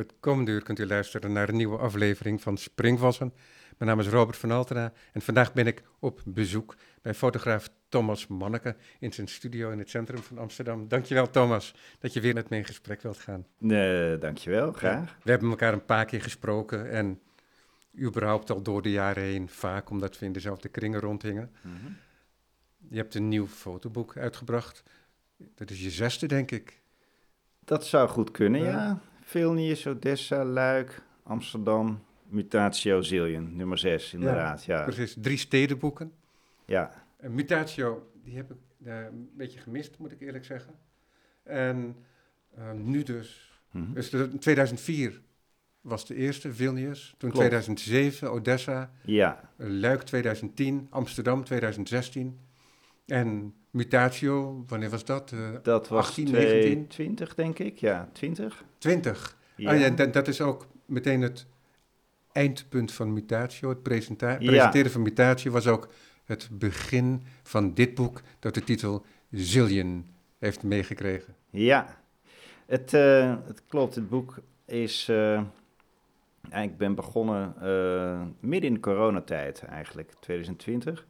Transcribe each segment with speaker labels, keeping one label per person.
Speaker 1: Het komende uur kunt u luisteren naar een nieuwe aflevering van Springvossen. Mijn naam is Robert van Altena en vandaag ben ik op bezoek bij fotograaf Thomas Manneke in zijn studio in het centrum van Amsterdam. Dankjewel Thomas dat je weer met me in gesprek wilt gaan.
Speaker 2: Nee, dankjewel, graag.
Speaker 1: We hebben elkaar een paar keer gesproken en überhaupt al door de jaren heen vaak, omdat we in dezelfde kringen rondhingen.
Speaker 2: Mhm.
Speaker 1: Je hebt een nieuw fotoboek uitgebracht. Dat is je zesde, denk ik.
Speaker 2: Dat zou goed kunnen,
Speaker 1: Ja.
Speaker 2: ja. Vilnius, Odessa, Luik, Amsterdam, Mutatio Zillion, nummer 6, inderdaad. Ja, ja.
Speaker 1: Precies, drie stedenboeken. En Mutatio, die heb ik eh, een beetje gemist, moet ik eerlijk zeggen. En eh, nu dus.
Speaker 2: Mhm.
Speaker 1: Dus de, 2004 was de eerste, Vilnius. Toen
Speaker 2: Klopt.
Speaker 1: 2007, Odessa.
Speaker 2: ja.
Speaker 1: Luik 2010, Amsterdam 2016. En Mutatio, wanneer was dat? Eh,
Speaker 2: dat was
Speaker 1: 18,
Speaker 2: 20, denk ik. Ja, 20.
Speaker 1: 20.
Speaker 2: Ja.
Speaker 1: Ah, ja, dat, dat is ook meteen het eindpunt van Mutatio. Het presenta-
Speaker 2: Ja.
Speaker 1: presenteren van Mutatio was ook het begin van dit boek... dat de titel Zillion heeft meegekregen.
Speaker 2: Ja, het, eh, het klopt. Het boek is. eh ik ben begonnen midden in de coronatijd, eigenlijk, 2020.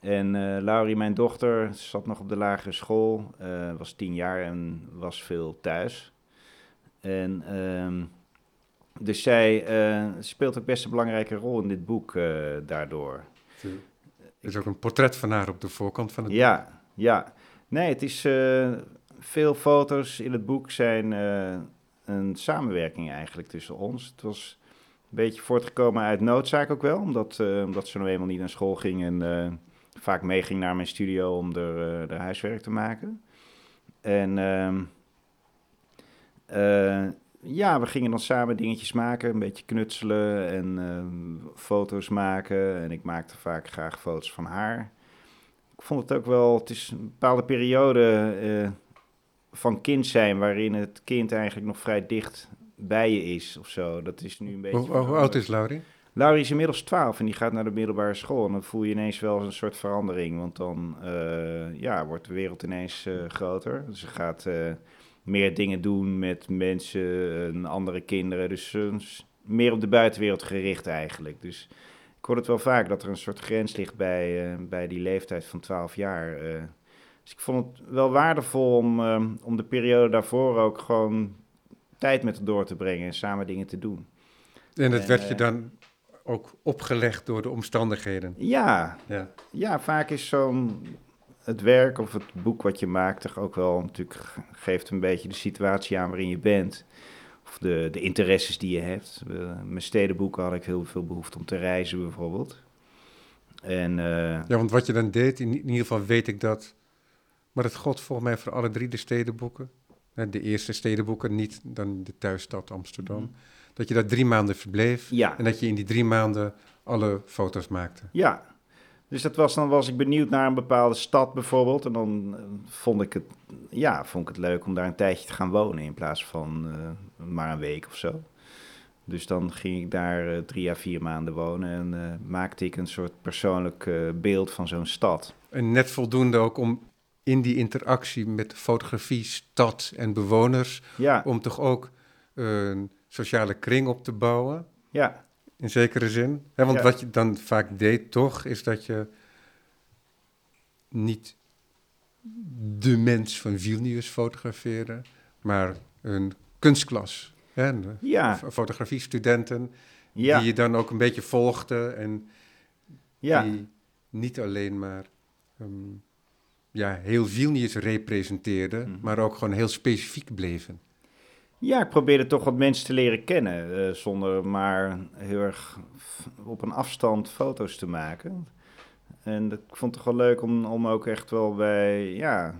Speaker 2: En eh Laurie, mijn dochter, zat nog op de lagere school, eh, was tien jaar en was veel thuis. En ehm, dus zij eh, speelt ook best een belangrijke rol in dit boek daardoor.
Speaker 1: Er is ook een portret van haar op de voorkant van het
Speaker 2: Ja, ja. Nee, het is veel foto's in het boek zijn een samenwerking eigenlijk tussen ons. Het was een beetje voortgekomen uit noodzaak ook wel, omdat, omdat ze nou eenmaal niet naar school ging en vaak meeging naar mijn studio om er, eh, er huiswerk te maken. En ehm, eh, ja, we gingen dan samen dingetjes maken, een beetje knutselen en ehm, foto's maken. En ik maakte vaak graag foto's van haar. Ik vond het ook wel, het is een bepaalde periode eh, van kind zijn waarin het kind eigenlijk nog vrij dicht bij je is of zo. Dat is nu een beetje.
Speaker 1: Hoe, hoe oud is Laurie?
Speaker 2: Laurie is inmiddels 12 en die gaat naar de middelbare school. En dan voel je ineens wel een soort verandering. Want dan eh, ja, wordt de wereld ineens eh, groter. Dus ze gaat eh, meer dingen doen met mensen en andere kinderen. Dus meer op de buitenwereld gericht eigenlijk. Dus ik hoor het wel vaak dat er een soort grens ligt bij, eh, bij die leeftijd van 12 jaar. eh. dus ik vond het wel waardevol om, eh, om de periode daarvoor ook gewoon tijd met haar door te brengen en samen dingen te doen.
Speaker 1: En dat
Speaker 2: En,
Speaker 1: werd je dan ook opgelegd door de omstandigheden.
Speaker 2: Ja,
Speaker 1: Ja.
Speaker 2: Ja, vaak is zo'n het werk of het boek wat je maakt toch ook wel natuurlijk ge- geeft een beetje de situatie aan waarin je bent. Of de, de interesses die je hebt. Mijn stedenboeken had ik heel veel behoefte om te reizen bijvoorbeeld. En eh,
Speaker 1: ja, want wat je dan deed, in, in ieder geval weet ik dat... Maar het god volgens mij voor alle drie de stedenboeken. De eerste stedenboeken, niet dan de thuisstad Amsterdam. Dat je daar drie maanden verbleef.
Speaker 2: ja,
Speaker 1: En dat je in die drie maanden alle foto's maakte.
Speaker 2: ja. Dus dat was, dan was ik benieuwd naar een bepaalde stad bijvoorbeeld. En dan eh, vond ik het, ja, vond ik het leuk om daar een tijdje te gaan wonen in plaats van eh, maar een week of zo. Dus dan ging ik daar eh, drie à vier maanden wonen en maakte ik een soort persoonlijk beeld van zo'n stad.
Speaker 1: En net voldoende ook om in die interactie met fotografie, stad en bewoners...
Speaker 2: Ja,
Speaker 1: om toch ook een sociale kring op te bouwen,
Speaker 2: ja,
Speaker 1: in zekere zin. Hè, want
Speaker 2: Ja.
Speaker 1: wat je dan vaak deed toch, is dat je niet de mens van Vilnius fotografeerde, maar een kunstklas. Hè,
Speaker 2: ja,
Speaker 1: fotografiestudenten,
Speaker 2: ja,
Speaker 1: die je dan ook een beetje volgde en
Speaker 2: ja,
Speaker 1: die niet alleen maar ehm, ja, heel Vilnius representeerden,
Speaker 2: Mhm.
Speaker 1: maar ook gewoon heel specifiek bleven.
Speaker 2: Ja. Ik probeerde toch wat mensen te leren kennen, eh, zonder maar heel erg op een afstand foto's te maken. En dat, ik vond het toch wel leuk om, om ook echt wel bij, ja,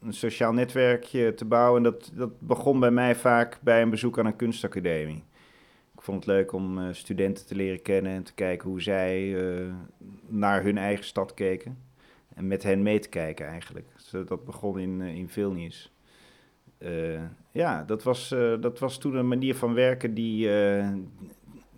Speaker 2: een sociaal netwerkje te bouwen. En dat, dat begon bij mij vaak bij een bezoek aan een kunstacademie. Ik vond het leuk om eh, studenten te leren kennen en te kijken hoe zij eh, naar hun eigen stad keken. En met hen mee te kijken eigenlijk. Dus dat begon in, in Vilnius. Ja, dat was, eh, dat was toen een manier van werken die, eh,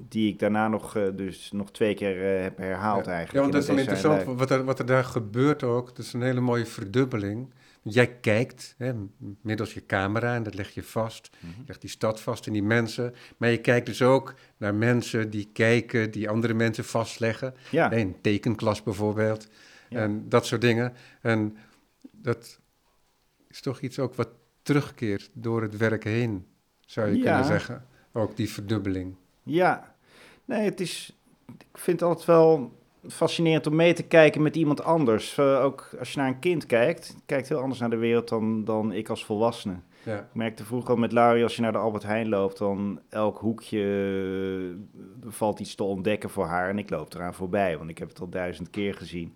Speaker 2: die ik daarna nog, eh, dus nog twee keer heb herhaald
Speaker 1: Ja.
Speaker 2: eigenlijk.
Speaker 1: Ja, want dat is
Speaker 2: en
Speaker 1: interessant, wat er, wat er daar gebeurt ook. Dat is een hele mooie verdubbeling. jij kijkt hè, middels je camera en dat leg je vast. Je legt die stad vast en die mensen. Maar je kijkt dus ook naar mensen die kijken, die andere mensen vastleggen.
Speaker 2: Ja.
Speaker 1: Een tekenklas bijvoorbeeld.
Speaker 2: Ja.
Speaker 1: En dat soort dingen. En dat is toch iets ook wat terugkeert door het werk heen, zou je
Speaker 2: Ja.
Speaker 1: kunnen zeggen. Ook die verdubbeling.
Speaker 2: Ja, nee, het is. Ik vind het altijd wel fascinerend om mee te kijken met iemand anders. Eh, ook als je naar een kind kijkt, kijkt heel anders naar de wereld dan, dan ik als volwassene.
Speaker 1: Ja.
Speaker 2: Ik merkte vroeger al met Laurie, als je naar de Albert Heijn loopt, dan elk hoekje eh, valt iets te ontdekken voor haar. En ik loop eraan voorbij, want ik heb het al duizend keer gezien.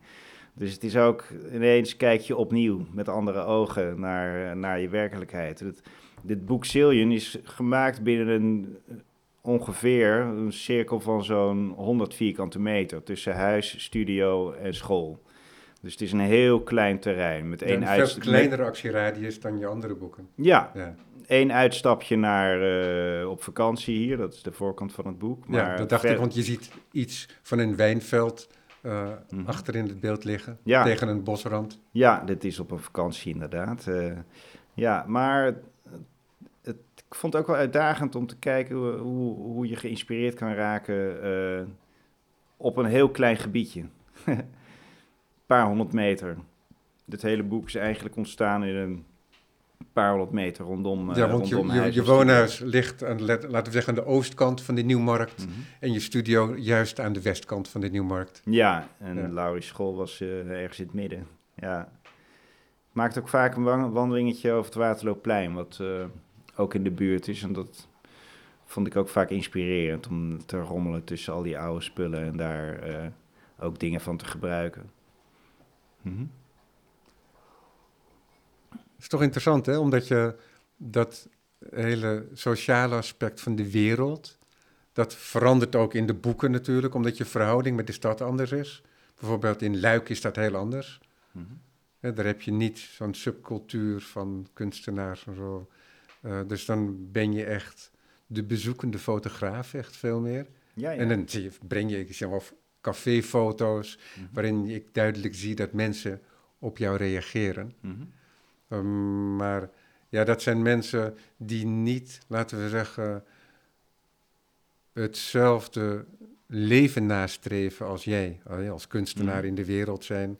Speaker 2: Dus het is ook, ineens kijk je opnieuw met andere ogen naar, naar je werkelijkheid. Het, dit boek Zillion is gemaakt binnen een ongeveer een cirkel van zo'n 100 vierkante meter tussen huis, studio en school. Dus het is een heel klein terrein met één
Speaker 1: Een veel kleinere actieradius dan je andere boeken.
Speaker 2: Ja,
Speaker 1: Ja,
Speaker 2: één uitstapje naar eh, op vakantie hier. Dat is de voorkant van het boek. Maar
Speaker 1: ja dat dacht
Speaker 2: ver-
Speaker 1: ik, want je ziet iets van een wijnveld
Speaker 2: Mhm.
Speaker 1: achter in het beeld liggen.
Speaker 2: Ja.
Speaker 1: Tegen een bosrand.
Speaker 2: Ja, dit is op een vakantie inderdaad. Eh, ja, maar het, het- ik vond het ook wel uitdagend om te kijken hoe, hoe, hoe je geïnspireerd kan raken eh, op een heel klein gebiedje. Een paar honderd meter. Dit hele boek is eigenlijk ontstaan in een paar honderd meter rondom, eh,
Speaker 1: ja, want je,
Speaker 2: rondom
Speaker 1: je, woonhuis ligt aan, laten we zeggen, aan de oostkant van de Nieuwmarkt.
Speaker 2: Mhm.
Speaker 1: En je studio juist aan de westkant van de Nieuwmarkt.
Speaker 2: Ja, en
Speaker 1: Ja.
Speaker 2: Laurie's school was eh, ergens in het midden. Ja. Ik maakte ook vaak een wan- wandelingetje over het Waterloopplein, wat eh, ook in de buurt is. En dat vond ik ook vaak inspirerend om te rommelen tussen al die oude spullen en daar eh, ook dingen van te gebruiken. Mhm.
Speaker 1: Is toch interessant, hè? Omdat je dat hele sociale aspect van de wereld, dat verandert ook in de boeken natuurlijk, omdat je verhouding met de stad anders is. Bijvoorbeeld in Luik is dat heel anders.
Speaker 2: Mhm.
Speaker 1: Daar heb je niet zo'n subcultuur van kunstenaars en zo. Eh, dus dan ben je echt de bezoekende fotograaf, echt veel meer.
Speaker 2: Ja, ja.
Speaker 1: En dan zie je, breng je ik zeg maar, caféfoto's,
Speaker 2: Mhm.
Speaker 1: waarin ik duidelijk zie dat mensen op jou reageren.
Speaker 2: Mhm.
Speaker 1: Um, maar ja, dat zijn mensen die niet, laten we zeggen, hetzelfde leven nastreven als jij, eh, als kunstenaar
Speaker 2: Mhm.
Speaker 1: in de wereld zijn.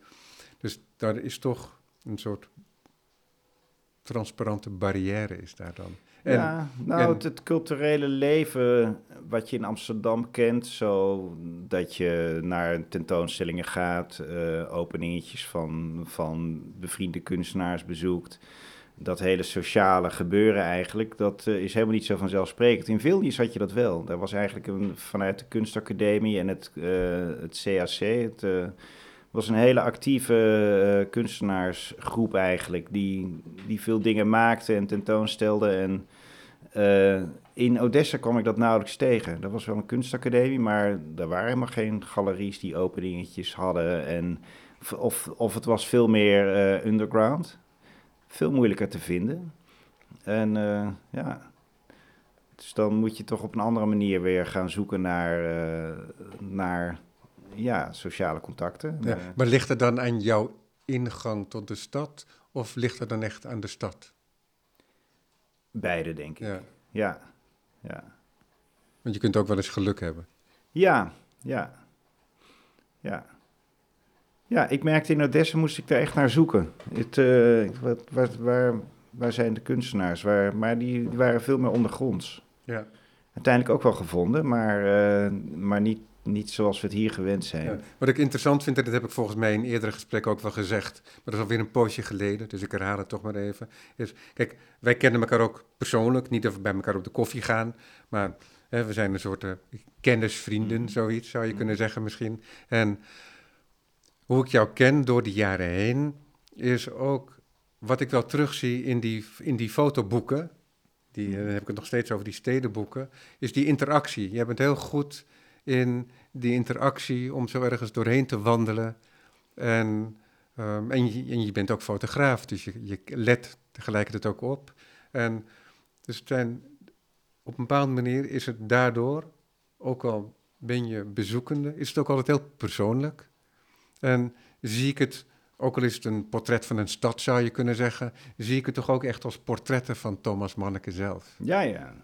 Speaker 1: Dus daar is toch een soort transparante barrière is daar dan. En,
Speaker 2: ja, nou,
Speaker 1: en-
Speaker 2: het, het culturele leven wat je in Amsterdam kent, zo dat je naar tentoonstellingen gaat, eh openingetjes van, van bevriende kunstenaars bezoekt. Dat hele sociale gebeuren eigenlijk, dat eh, is helemaal niet zo vanzelfsprekend. In Vilnius had je dat wel. Daar was eigenlijk een, vanuit de kunstacademie en het, eh, het CAC, het... was een hele actieve eh, kunstenaarsgroep eigenlijk, die, die veel dingen maakte en tentoonstelde. En eh, in Odessa kwam ik dat nauwelijks tegen. Dat was wel een kunstacademie, maar er waren helemaal geen galeries die openingetjes hadden. En, of, of het was veel meer eh, underground, veel moeilijker te vinden. En ja, dus dan moet je toch op een andere manier weer gaan zoeken naar, naar ja, sociale contacten.
Speaker 1: ja,
Speaker 2: Eh,
Speaker 1: maar ligt het dan aan jouw ingang tot de stad of ligt het dan echt aan de stad?
Speaker 2: beide, denk ik.
Speaker 1: Ja,
Speaker 2: Ja, ja.
Speaker 1: want je kunt ook wel eens geluk hebben.
Speaker 2: Ja, ja, ja. Ja, ik merkte in Odessa moest ik daar echt naar zoeken. Het, eh, wat, wat, waar, waar zijn de kunstenaars? Waar, maar die, die waren veel meer ondergronds.
Speaker 1: Ja.
Speaker 2: Uiteindelijk ook wel gevonden, maar, eh, maar niet, niet zoals we het hier gewend zijn.
Speaker 1: Ja. Wat ik interessant vind, en dat heb ik volgens mij in eerdere gesprekken ook wel gezegd, maar dat is alweer een poosje geleden, dus ik herhaal het toch maar even. Is, kijk, wij kennen elkaar ook persoonlijk, niet dat we bij elkaar op de koffie gaan, maar hè, we zijn een soort eh, kennisvrienden,
Speaker 2: Mhm.
Speaker 1: zoiets zou je kunnen zeggen misschien. En hoe ik jou ken door de jaren heen, is ook wat ik wel terugzie in die, in die fotoboeken, die, eh, dan heb ik het nog steeds over die stedenboeken, is die interactie. Jij bent heel goed in die interactie om zo ergens doorheen te wandelen. En, ehm, en, je, en je bent ook fotograaf, dus je, je let tegelijkertijd ook op. En dus het zijn, op een bepaalde manier is het daardoor, ook al ben je bezoekende, is het ook altijd heel persoonlijk. En zie ik het ook al is het een portret van een stad, zou je kunnen zeggen, zie ik het toch ook echt als portretten van Thomas Manneke zelf.
Speaker 2: Ja, ja.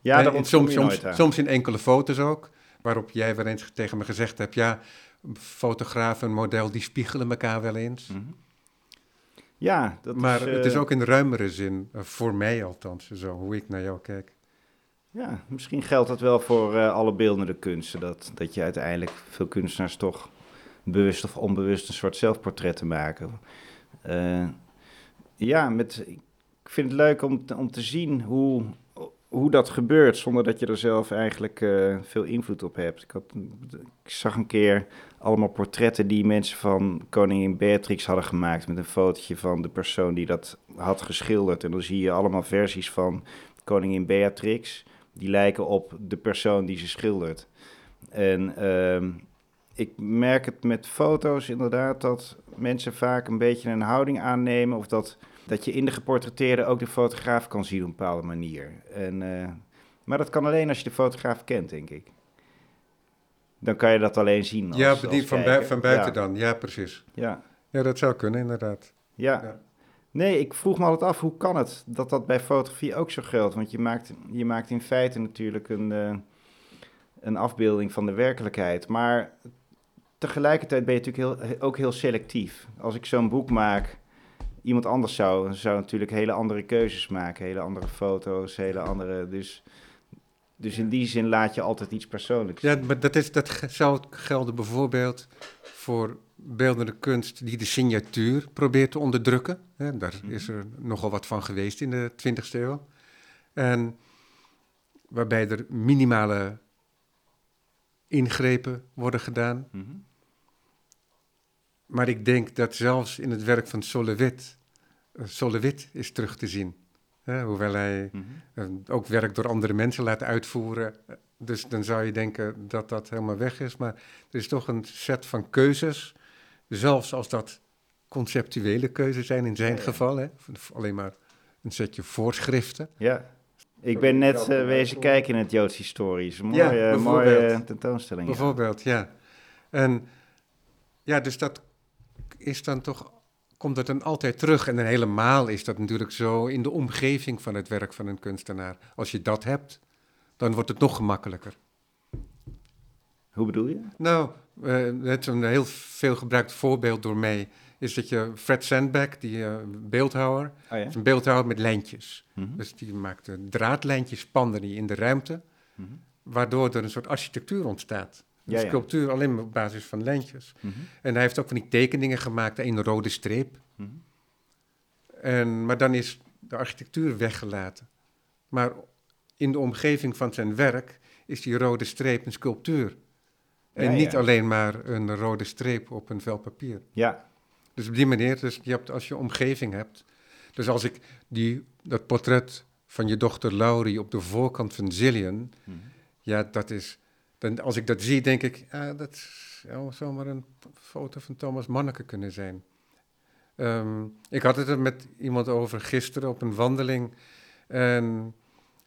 Speaker 2: Ja,
Speaker 1: En soms, soms, soms in enkele foto's ook, waarop jij wel eens tegen me gezegd hebt, ja, fotograaf en model, die spiegelen elkaar wel eens.
Speaker 2: Mhm. Ja, dat
Speaker 1: maar
Speaker 2: is,
Speaker 1: het is
Speaker 2: eh,
Speaker 1: ook in ruimere zin, eh, voor mij althans, zo hoe ik naar jou kijk.
Speaker 2: Ja, misschien geldt dat wel voor eh, alle beeldende kunsten. Dat, dat je uiteindelijk veel kunstenaars toch bewust of onbewust een soort zelfportretten maken. Ja, met, ik vind het leuk om, om te zien hoe, hoe dat gebeurt zonder dat je er zelf eigenlijk eh, veel invloed op hebt. Ik, zag een keer allemaal portretten die mensen van koningin Beatrix hadden gemaakt met een fotootje van de persoon die dat had geschilderd. En dan zie je allemaal versies van koningin Beatrix die lijken op de persoon die ze schildert. En ehm, ik merk het met foto's inderdaad dat mensen vaak een beetje een houding aannemen. Of dat, dat je in de geportretteerde ook de fotograaf kan zien op een bepaalde manier. En, eh, maar dat kan alleen als je de fotograaf kent, denk ik. Dan kan je dat alleen zien. Als,
Speaker 1: ja,
Speaker 2: als
Speaker 1: van, bui- van buiten
Speaker 2: ja,
Speaker 1: dan, ja precies.
Speaker 2: Ja,
Speaker 1: Ja, dat zou kunnen inderdaad.
Speaker 2: ja.
Speaker 1: Ja.
Speaker 2: Nee, ik vroeg me altijd af, hoe kan het dat dat bij fotografie ook zo geldt? Want je maakt, je maakt in feite natuurlijk een, eh, een afbeelding van de werkelijkheid. Maar tegelijkertijd ben je natuurlijk heel, ook heel selectief. Als ik zo'n boek maak, iemand anders zou, zou natuurlijk hele andere keuzes maken. Hele andere foto's, hele andere... Dus, dus in die zin laat je altijd iets persoonlijks
Speaker 1: Ja, maar dat, is, dat zou gelden bijvoorbeeld voor beeldende kunst die de signatuur probeert te onderdrukken. Hè, daar
Speaker 2: Mhm.
Speaker 1: is er nogal wat van geweest in de 20e eeuw. En waarbij er minimale ingrepen worden gedaan.
Speaker 2: Mhm.
Speaker 1: Maar ik denk dat zelfs in het werk van Solowit, Solowit is terug te zien. Hè, hoewel hij
Speaker 2: Mhm.
Speaker 1: eh, ook werk door andere mensen laat uitvoeren. Eh, Dus dan zou je denken dat dat helemaal weg is. Maar er is toch een set van keuzes, zelfs als dat conceptuele keuzes zijn in zijn
Speaker 2: Ja, ja.
Speaker 1: geval. Hè, alleen maar een setje voorschriften.
Speaker 2: Ja. Ik ben net eh, wezen kijken in het Joods historisch. Mooie,
Speaker 1: Ja,
Speaker 2: mooie tentoonstelling.
Speaker 1: Bijvoorbeeld, ja. En ja, dus dat is dan toch, komt dat dan altijd terug. En dan helemaal is dat natuurlijk zo in de omgeving van het werk van een kunstenaar. Als je dat hebt, dan wordt het nog gemakkelijker.
Speaker 2: Hoe bedoel je?
Speaker 1: Nou, eh, het is een heel veel gebruikt voorbeeld door mij. Is dat je Fred Sandbeck, die eh, beeldhouwer,
Speaker 2: Oh ja?
Speaker 1: is een beeldhouwer met lijntjes.
Speaker 2: Mhm.
Speaker 1: Dus die maakt eh, draadlijntjes, spannen die in de ruimte,
Speaker 2: Mhm.
Speaker 1: waardoor er een soort architectuur ontstaat. Een
Speaker 2: Ja, ja.
Speaker 1: sculptuur alleen maar op basis van lijntjes.
Speaker 2: Mhm.
Speaker 1: En hij heeft ook van die tekeningen gemaakt een rode streep.
Speaker 2: Mhm.
Speaker 1: En, maar dan is de architectuur weggelaten. Maar in de omgeving van zijn werk is die rode streep een sculptuur. En
Speaker 2: Ja,
Speaker 1: niet alleen maar een rode streep op een vel papier.
Speaker 2: Ja.
Speaker 1: Dus op die manier, dus je hebt, als je omgeving hebt. Dus als ik die, dat portret van je dochter Laurie op de voorkant van Zillion,
Speaker 2: Mhm.
Speaker 1: ja, dat is. Dan, als ik dat zie, denk ik, dat zou zomaar een foto van Thomas Manneke kunnen zijn. Ehm, ik had het er met iemand over gisteren op een wandeling. En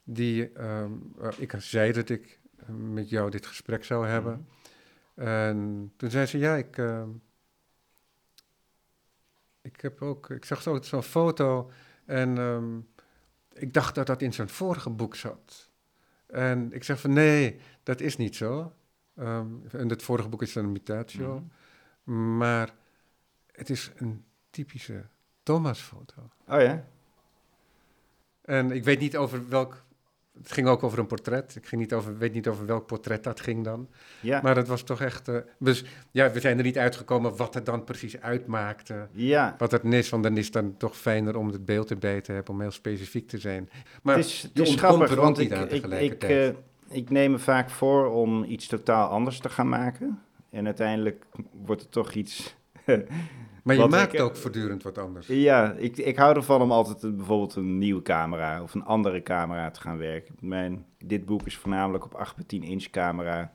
Speaker 1: die, ehm, eh, ik zei dat ik eh, met jou dit gesprek zou hebben. En toen zei ze, ja, ik, ehm, ik heb ook, ik zag zo- zo'n foto en ik dacht dat dat in zijn vorige boek zat. En ik zeg van, nee, dat is niet zo. Ehm, en het vorige boek is dan een mutatio.
Speaker 2: Mhm.
Speaker 1: Maar het is een typische Thomas-foto.
Speaker 2: Oh ja?
Speaker 1: En ik weet niet over welk. Het ging ook over een portret. Ik ging niet over, weet niet over welk portret dat ging dan.
Speaker 2: Ja.
Speaker 1: Maar het was toch echt. eh, dus ja, we zijn er niet uitgekomen wat het dan precies uitmaakte.
Speaker 2: ja.
Speaker 1: Wat het is, want dan is het dan toch fijner om het beeld erbij te hebben, om heel specifiek te zijn. Maar
Speaker 2: het is, het is grappig, want ik, ik. Ik neem me vaak voor om iets totaal anders te gaan maken. En uiteindelijk wordt het toch iets...
Speaker 1: maar je maakt
Speaker 2: ik,
Speaker 1: ook voortdurend wat anders.
Speaker 2: Ja, ik, ik hou ervan om altijd een, bijvoorbeeld een nieuwe camera of een andere camera te gaan werken. Mijn, dit boek is voornamelijk op 8 bij 10 inch camera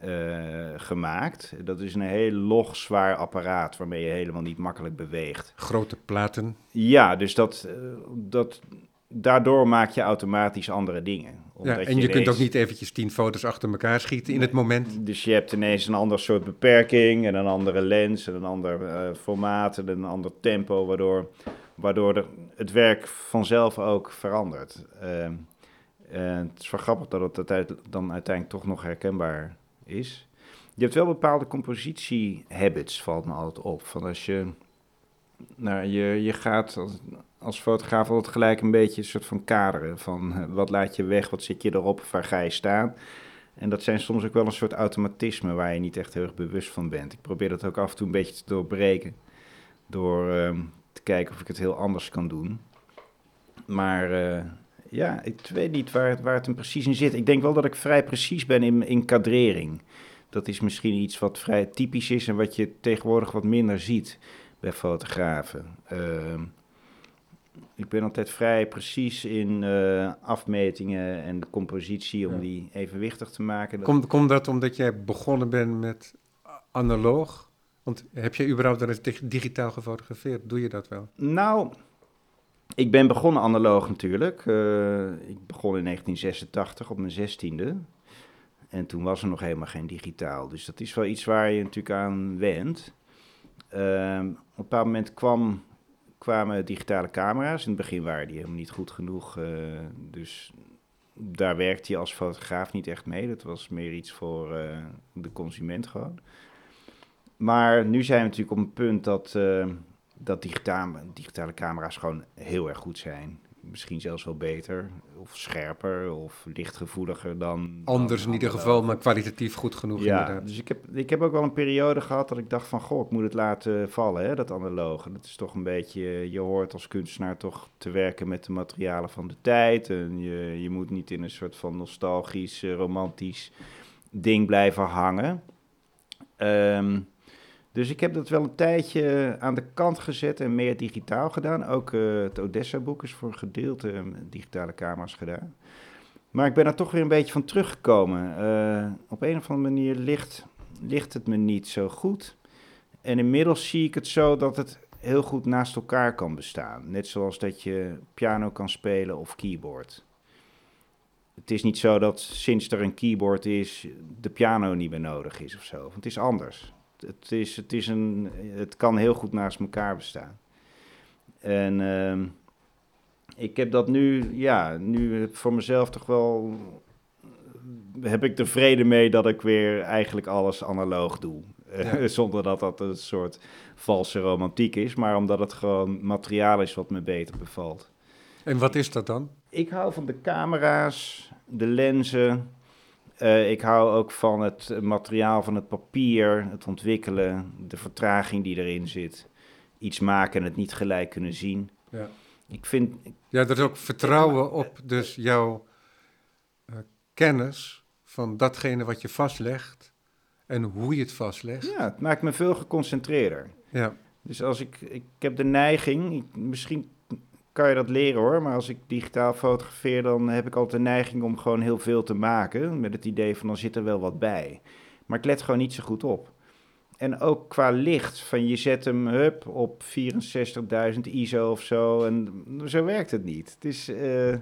Speaker 2: eh, gemaakt. Dat is een heel log, zwaar apparaat waarmee je helemaal niet makkelijk beweegt.
Speaker 1: Grote platen.
Speaker 2: Ja, dus dat, eh, dat, daardoor maak je automatisch andere dingen.
Speaker 1: Ja,
Speaker 2: Omdat
Speaker 1: en je, kunt ook niet eventjes tien foto's achter elkaar schieten in het moment.
Speaker 2: Dus je hebt ineens een ander soort beperking en een andere lens en een ander eh, formaat en een ander tempo, waardoor, waardoor het werk vanzelf ook verandert. Ehm, het is wel grappig dat het dan uiteindelijk toch nog herkenbaar is. Je hebt wel bepaalde compositie-habits, valt me altijd op. Van als je, nou, je, je gaat als, als fotograaf altijd gelijk een beetje een soort van kaderen. Van eh, wat laat je weg, wat zit je erop, waar ga je staan. En dat zijn soms ook wel een soort automatisme waar je niet echt heel erg bewust van bent. Ik probeer dat ook af en toe een beetje te doorbreken. Door ehm, te kijken of ik het heel anders kan doen. Maar eh, ja, ik weet niet waar, het- waar het hem precies in zit. Ik denk wel dat ik vrij precies ben in, in kadrering. Dat is misschien iets wat vrij typisch is en wat je tegenwoordig wat minder ziet bij fotografen. Ehm, ik ben altijd vrij precies in eh, afmetingen en de compositie om
Speaker 1: Ja.
Speaker 2: die evenwichtig te maken.
Speaker 1: Komt dat omdat jij begonnen bent met analoog? Want heb je überhaupt wel eens dig- digitaal gefotografeerd? Doe je dat wel?
Speaker 2: Nou, ik ben begonnen analoog natuurlijk. Eh, ik begon in 1986 op mijn zestiende. En toen was er nog helemaal geen digitaal. Dus dat is wel iets waar je natuurlijk aan went. Ehm, op een bepaald moment kwam, kwamen digitale camera's. In het begin waren die helemaal niet goed genoeg. eh, dus daar werkte je als fotograaf niet echt mee. Dat was meer iets voor eh, de consument gewoon. Maar nu zijn we natuurlijk op een punt dat, eh, dat digitale, digitale camera's gewoon heel erg goed zijn. Misschien zelfs wel beter, of scherper, of lichtgevoeliger dan...
Speaker 1: Anders
Speaker 2: dan
Speaker 1: in ieder geval, maar kwalitatief goed genoeg
Speaker 2: Ja,
Speaker 1: inderdaad.
Speaker 2: dus ik heb, ik heb ook wel een periode gehad dat ik dacht van... goh, ik moet het laten vallen, hè, dat analoge. Dat is toch een beetje... Je hoort als kunstenaar toch te werken met de materialen van de tijd. En je, je moet niet in een soort van nostalgisch, eh, romantisch ding blijven hangen. Ehm, dus ik heb dat wel een tijdje aan de kant gezet en meer digitaal gedaan. Ook eh, het Odessa-boek is voor een gedeelte eh, met digitale camera's gedaan. Maar ik ben er toch weer een beetje van teruggekomen. Eh, op een of andere manier ligt, ligt het me niet zo goed. En inmiddels zie ik het zo dat het heel goed naast elkaar kan bestaan. Net zoals dat je piano kan spelen of keyboard. Het is niet zo dat sinds er een keyboard is, de piano niet meer nodig is of zo. Want het is anders. Het, is, het, is een, het kan heel goed naast elkaar bestaan. En ehm, ik heb dat nu, ja, nu voor mezelf toch wel. Heb ik er vrede mee dat ik weer eigenlijk alles analoog doe. Eh,
Speaker 1: Ja.
Speaker 2: Zonder dat dat een soort valse romantiek is, maar omdat het gewoon materiaal is wat me beter bevalt.
Speaker 1: En wat is dat dan?
Speaker 2: Ik hou van de camera's, de lenzen. Eh, ik hou ook van het materiaal van het papier, het ontwikkelen, de vertraging die erin zit. Iets maken en het niet gelijk kunnen zien.
Speaker 1: Ja.
Speaker 2: Ik vind,
Speaker 1: Ja, dat is ook vertrouwen op dus jouw eh, kennis van datgene wat je vastlegt en hoe je het vastlegt.
Speaker 2: ja, het maakt me veel geconcentreerder.
Speaker 1: Ja,
Speaker 2: Dus als ik, ik heb de neiging, ik- misschien kan je dat leren hoor, maar als ik digitaal fotografeer, dan heb ik altijd de neiging om gewoon heel veel te maken. Met het idee van dan zit er wel wat bij. Maar ik let gewoon niet zo goed op. En ook qua licht, van je zet hem hup, op 64.000 ISO of zo. En zo werkt het niet. Het is, eh,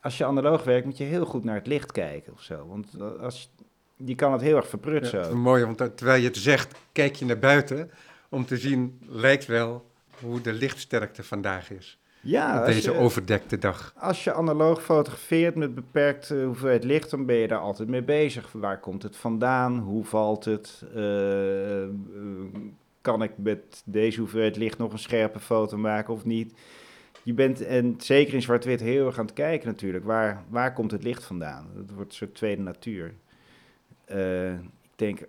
Speaker 2: als je analoog werkt, moet je heel goed naar het licht kijken of zo. Want als, je kan het heel erg
Speaker 1: ja
Speaker 2: verprutsen.
Speaker 1: dat is
Speaker 2: ook.
Speaker 1: mooi, want terwijl je het zegt, kijk je naar buiten om te zien, lijkt wel hoe de lichtsterkte vandaag is.
Speaker 2: Ja,
Speaker 1: deze
Speaker 2: je-
Speaker 1: overdekte dag.
Speaker 2: Als je analoog fotografeert met beperkte hoeveelheid licht, dan ben je daar altijd mee bezig. Waar komt het vandaan? Hoe valt het? Eh, eh, kan ik met deze hoeveelheid licht nog een scherpe foto maken of niet? Je bent, en zeker in zwart-wit, heel erg aan het kijken natuurlijk. Waar, waar komt het licht vandaan? Dat wordt een soort tweede natuur. Eh, ik denk,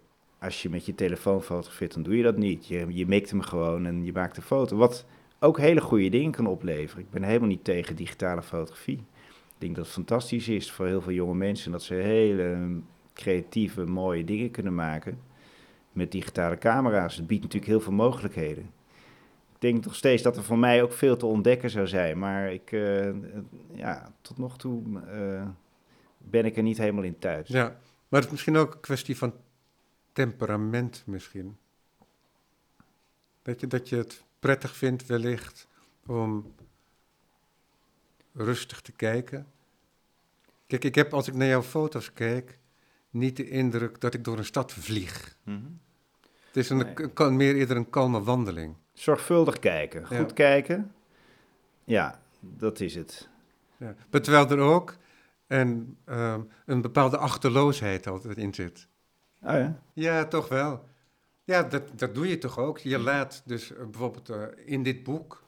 Speaker 2: als je met je telefoon fotografeert, dan doe je dat niet. Je, je mikt hem gewoon en je maakt een foto. Wat ook hele goede dingen kan opleveren. Ik ben helemaal niet tegen digitale fotografie. Ik denk dat het fantastisch is voor heel veel jonge mensen dat ze hele creatieve, mooie dingen kunnen maken met digitale camera's. Het biedt natuurlijk heel veel mogelijkheden. Ik denk nog steeds dat er voor mij ook veel te ontdekken zou zijn, maar ik, eh, ja, tot nog toe eh, ben ik er niet helemaal in thuis.
Speaker 1: Ja, maar het is misschien ook een kwestie van temperament misschien. Dat je, dat je het prettig vindt wellicht om rustig te kijken. Kijk, ik heb als ik naar jouw foto's kijk, niet de indruk dat ik door een stad vlieg.
Speaker 2: Mhm.
Speaker 1: Het is een,
Speaker 2: Nee.
Speaker 1: een- kan meer eerder een kalme wandeling.
Speaker 2: Zorgvuldig kijken, goed
Speaker 1: Ja.
Speaker 2: kijken. Ja, dat is het.
Speaker 1: Ja. Maar terwijl er ook een, ehm, een bepaalde achterloosheid altijd in zit.
Speaker 2: Oh ja?
Speaker 1: Ja, toch wel. Ja, dat, dat doe je toch ook. Je laat dus eh, bijvoorbeeld eh, in dit boek,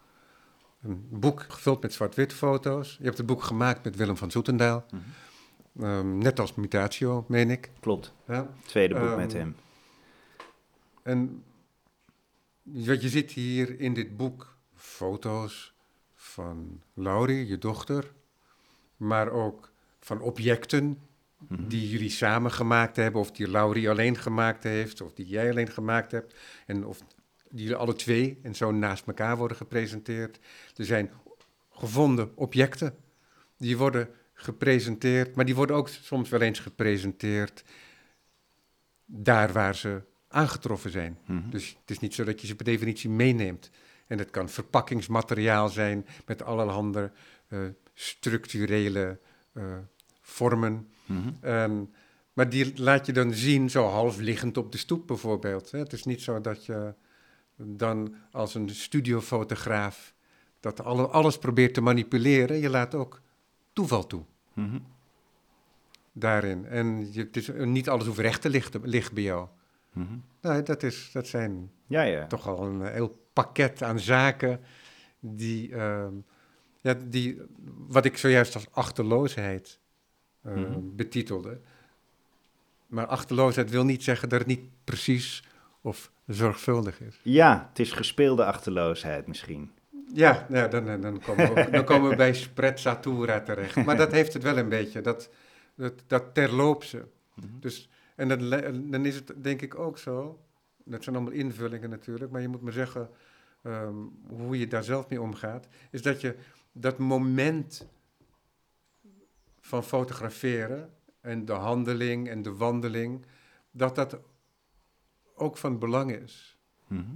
Speaker 1: een boek gevuld met zwart-wit foto's. Je hebt het boek gemaakt met Willem van Zoetendaal.
Speaker 2: Mhm.
Speaker 1: Ehm, net als Mutatio, meen ik.
Speaker 2: Klopt.
Speaker 1: Ja.
Speaker 2: Tweede boek
Speaker 1: Ehm,
Speaker 2: met hem.
Speaker 1: En wat je ziet hier in dit boek, foto's van Laurie, je dochter, maar ook van objecten
Speaker 2: Mhm.
Speaker 1: die jullie samen gemaakt hebben, of die Laurie alleen gemaakt heeft, of die jij alleen gemaakt hebt, en of die jullie alle twee en zo naast elkaar worden gepresenteerd. Er zijn gevonden objecten, die worden gepresenteerd, maar die worden ook soms wel eens gepresenteerd daar waar ze aangetroffen zijn.
Speaker 2: Mhm.
Speaker 1: Dus het is niet zo dat je ze per definitie meeneemt. En het kan verpakkingsmateriaal zijn met allerhande eh, structurele eh, vormen. Ehm, maar die laat je dan zien zo half liggend op de stoep bijvoorbeeld. Hè. Het is niet zo dat je dan als een studiofotograaf dat alle, alles probeert te manipuleren. Je laat ook toeval toe
Speaker 2: Mhm.
Speaker 1: daarin. En je, het is, niet alles hoeft recht te lichten, ligt bij jou. Nee, dat, is, dat zijn
Speaker 2: Ja, ja.
Speaker 1: toch al een heel pakket aan zaken die, ehm, ja, die wat ik zojuist als achterloosheid eh,
Speaker 2: Mhm.
Speaker 1: betitelde. Maar achterloosheid wil niet zeggen dat het niet precies of zorgvuldig is.
Speaker 2: Ja, het is gespeelde achterloosheid misschien.
Speaker 1: Ja, ja dan, dan, dan, komen we, dan komen we bij sprezzatura terecht. Maar dat heeft het wel een beetje, dat, dat, dat terloopse.
Speaker 2: Mhm.
Speaker 1: Dus, en dan is het denk ik ook zo, dat zijn allemaal invullingen natuurlijk, maar je moet me zeggen ehm, hoe je daar zelf mee omgaat, is dat je dat moment van fotograferen en de handeling en de wandeling, dat dat ook van belang is
Speaker 2: Mhm.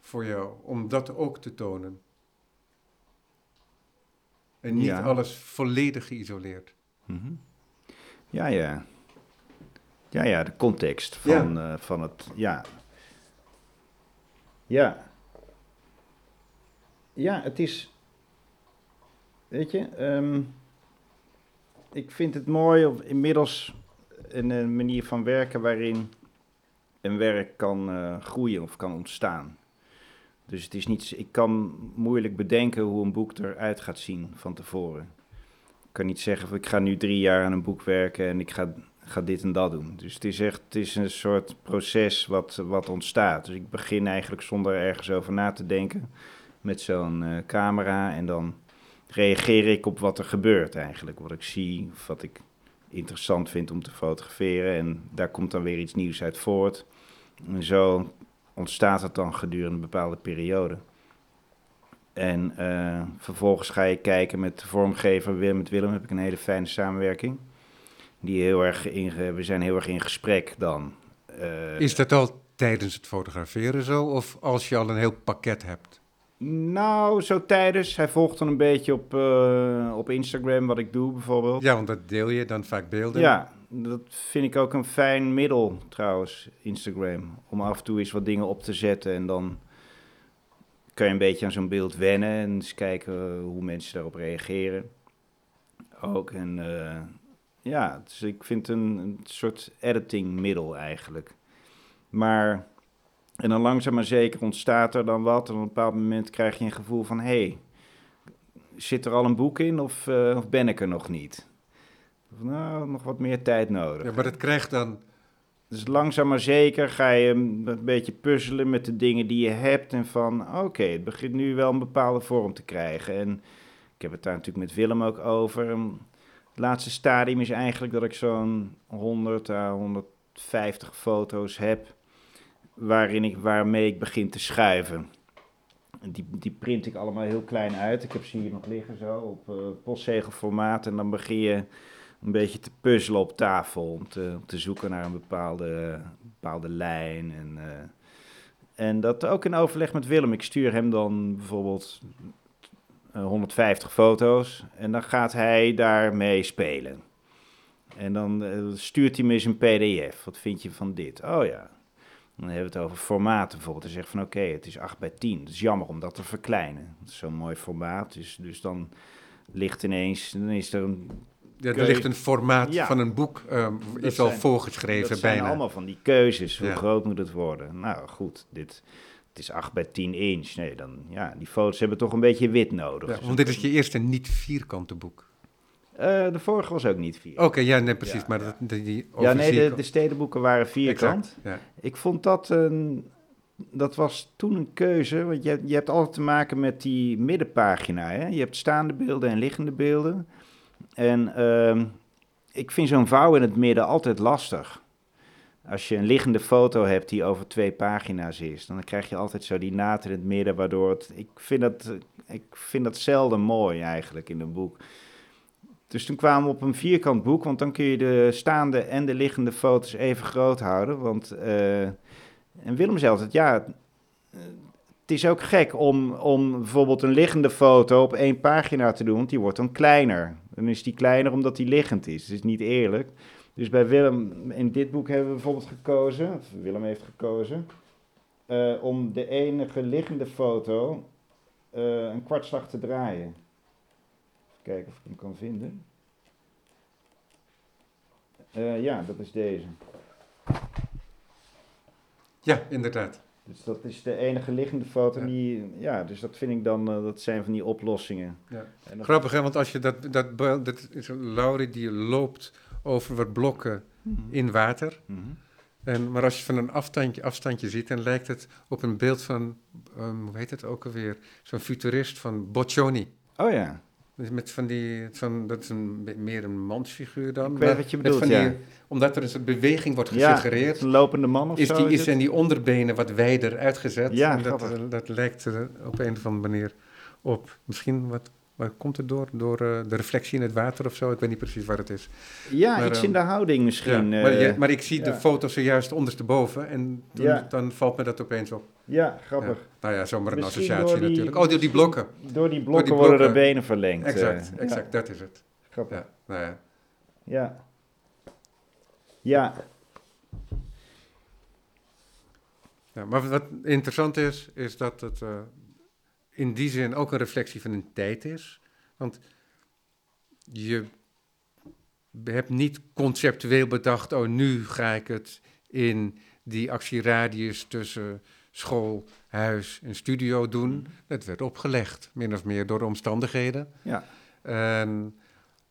Speaker 1: voor jou, om dat ook te tonen. En niet
Speaker 2: Ja.
Speaker 1: alles volledig geïsoleerd.
Speaker 2: Mhm. Ja, ja. Ja, ja, de context van, eh, van het, ja. Ja. Ja, het is, weet je, ehm, ik vind het mooi of inmiddels een, een manier van werken waarin een werk kan eh, groeien of kan ontstaan. Dus het is niet, ik kan moeilijk bedenken hoe een boek eruit gaat zien van tevoren. Ik kan niet zeggen van ik ga nu drie jaar aan een boek werken en ik ga, ga dit en dat doen. Dus het is echt het is een soort proces wat, wat ontstaat. Dus ik begin eigenlijk zonder ergens over na te denken met zo'n eh, camera en dan reageer ik op wat er gebeurt eigenlijk. Wat ik zie, of wat ik interessant vind om te fotograferen en daar komt dan weer iets nieuws uit voort. En zo ontstaat het dan gedurende een bepaalde periode. En eh, vervolgens ga je kijken met de vormgever Willem. Met Willem heb ik een hele fijne samenwerking. Die heel erg we zijn heel erg in gesprek dan. Eh,
Speaker 1: Is dat al tijdens het fotograferen zo, of als je al een heel pakket hebt?
Speaker 2: Nou, zo tijdens. Hij volgt dan een beetje op, eh, op Instagram wat ik doe bijvoorbeeld.
Speaker 1: Ja, want dat deel je dan vaak beelden.
Speaker 2: Ja, dat vind ik ook een fijn middel trouwens, Instagram. Om af en toe eens wat dingen op te zetten en dan kan je een beetje aan zo'n beeld wennen en eens kijken hoe mensen daarop reageren. Ook en eh, ja, dus ik vind het een, een soort editingmiddel eigenlijk. Maar, en dan langzaam maar zeker ontstaat er dan wat en op een bepaald moment krijg je een gevoel van, hé, hey, zit er al een boek in of, eh, of ben ik er nog niet? Nou, nog wat meer tijd nodig.
Speaker 1: Ja, maar dat krijgt dan...
Speaker 2: Dus langzaam maar zeker ga je een beetje puzzelen met de dingen die je hebt. En van, oké, het begint nu wel een bepaalde vorm te krijgen. En ik heb het daar natuurlijk met Willem ook over. Het laatste stadium is eigenlijk dat ik zo'n 100 à 150 foto's heb. Waarin ik, waarmee ik begin te schuiven. En Die, die print ik allemaal heel klein uit. Ik heb ze hier nog liggen zo op eh, postzegelformaat. En dan begin je een beetje te puzzelen op tafel. Om te, te zoeken naar een bepaalde, bepaalde lijn. En, eh, en dat ook in overleg met Willem. Ik stuur hem dan bijvoorbeeld eh, 150 foto's. En dan gaat hij daarmee spelen. En dan eh, stuurt hij me eens een pdf. Wat vind je van dit? Oh ja. Dan hebben we het over formaten bijvoorbeeld. Hij zegt van oké, het is 8 bij 10. Het is jammer om dat te verkleinen. Het is zo'n mooi formaat. Dus, dus dan ligt ineens, dan is er een
Speaker 1: Ja, er ligt een formaat
Speaker 2: Ja.
Speaker 1: van een boek, ehm,
Speaker 2: Dat
Speaker 1: is al
Speaker 2: zijn-
Speaker 1: voorgeschreven
Speaker 2: dat zijn
Speaker 1: bijna.
Speaker 2: allemaal van die keuzes. Hoe
Speaker 1: Ja.
Speaker 2: groot moet het worden? Nou goed, dit, het is 8 bij 10 inch. Nee, dan, ja, die foto's hebben toch een beetje wit nodig.
Speaker 1: Ja,
Speaker 2: Dus
Speaker 1: want dit is je eerste niet vierkante boek.
Speaker 2: Eh, de vorige was ook niet vier.
Speaker 1: Oké, ja, nee, precies.
Speaker 2: Ja,
Speaker 1: maar. Dat, die,
Speaker 2: ja, nee, de, stedenboeken waren vierkant.
Speaker 1: Exact.
Speaker 2: Ik vond dat een. Dat was toen een keuze, want je, je hebt altijd te maken met die middenpagina. Hè? Je hebt staande beelden en liggende beelden. En ehm, ik vind zo'n vouw in het midden altijd lastig. Als je een liggende foto hebt die over twee pagina's is, dan krijg je altijd zo die naad in het midden, waardoor het. Ik vind dat, ik vind dat zelden mooi eigenlijk in een boek. Dus toen kwamen we op een vierkant boek, want dan kun je de staande en de liggende foto's even groot houden. Want, eh, en Willem zei altijd, ja, eh, het is ook gek om, om bijvoorbeeld een liggende foto op één pagina te doen, want die wordt dan kleiner. Dan is die kleiner omdat die liggend is. Dat is niet eerlijk. Dus bij Willem, in dit boek hebben we bijvoorbeeld gekozen, of Willem heeft gekozen, eh, om de enige liggende foto een kwartslag te draaien. Kijken of ik hem kan vinden. Eh, ja, dat is deze.
Speaker 1: ja, inderdaad.
Speaker 2: Dus dat is de enige liggende foto
Speaker 1: Ja.
Speaker 2: die, ja, dus dat vind ik dan, eh, dat zijn van die oplossingen.
Speaker 1: Ja.
Speaker 2: Dat-
Speaker 1: Grappig, hè? Want als je dat, dat, dat is een Laurie die loopt over wat blokken
Speaker 2: Mhm.
Speaker 1: in water.
Speaker 2: Mhm.
Speaker 1: En, maar als je van een afstandje, afstandje ziet, dan lijkt het op een beeld van, ehm, hoe heet het ook alweer? Zo'n futurist van Boccioni.
Speaker 2: Oh ja,
Speaker 1: Dus met van die, van, dat is een, meer een mansfiguur dan.
Speaker 2: Ik weet wat je bedoelt, ja.
Speaker 1: die- omdat er een soort beweging wordt
Speaker 2: ja
Speaker 1: gesuggereerd,
Speaker 2: een lopende man of
Speaker 1: is,
Speaker 2: zo.
Speaker 1: die, is zijn die onderbenen wat wijder uitgezet.
Speaker 2: Ja,
Speaker 1: en dat,
Speaker 2: grappig.
Speaker 1: dat lijkt er op een of andere manier op. Misschien, wat, komt het door? Door eh, de reflectie in het water of zo? Ik weet niet precies waar het is.
Speaker 2: ja,
Speaker 1: maar,
Speaker 2: iets
Speaker 1: ehm,
Speaker 2: in de houding misschien.
Speaker 1: ja, maar, je- maar ik zie de foto zojuist ondersteboven en toen- dan valt me dat opeens op.
Speaker 2: ja grappig.
Speaker 1: Nou ja, zomaar een
Speaker 2: Misschien
Speaker 1: associatie
Speaker 2: die-
Speaker 1: natuurlijk. Oh, door die blokken.
Speaker 2: Door die blokken,
Speaker 1: die
Speaker 2: worden de benen verlengd. eh,
Speaker 1: Exact,
Speaker 2: ja.
Speaker 1: exact, dat is het.
Speaker 2: Grappig.
Speaker 1: Ja, nou ja.
Speaker 2: Ja. Ja.
Speaker 1: Ja, maar wat interessant is, is dat het eh, in die zin ook een reflectie van een tijd is. Want je hebt niet conceptueel bedacht, oh nu ga ik het in die actieradius tussen school, huis en studio doen. Dat werd opgelegd, min of meer door de omstandigheden.
Speaker 2: Ja.
Speaker 1: En,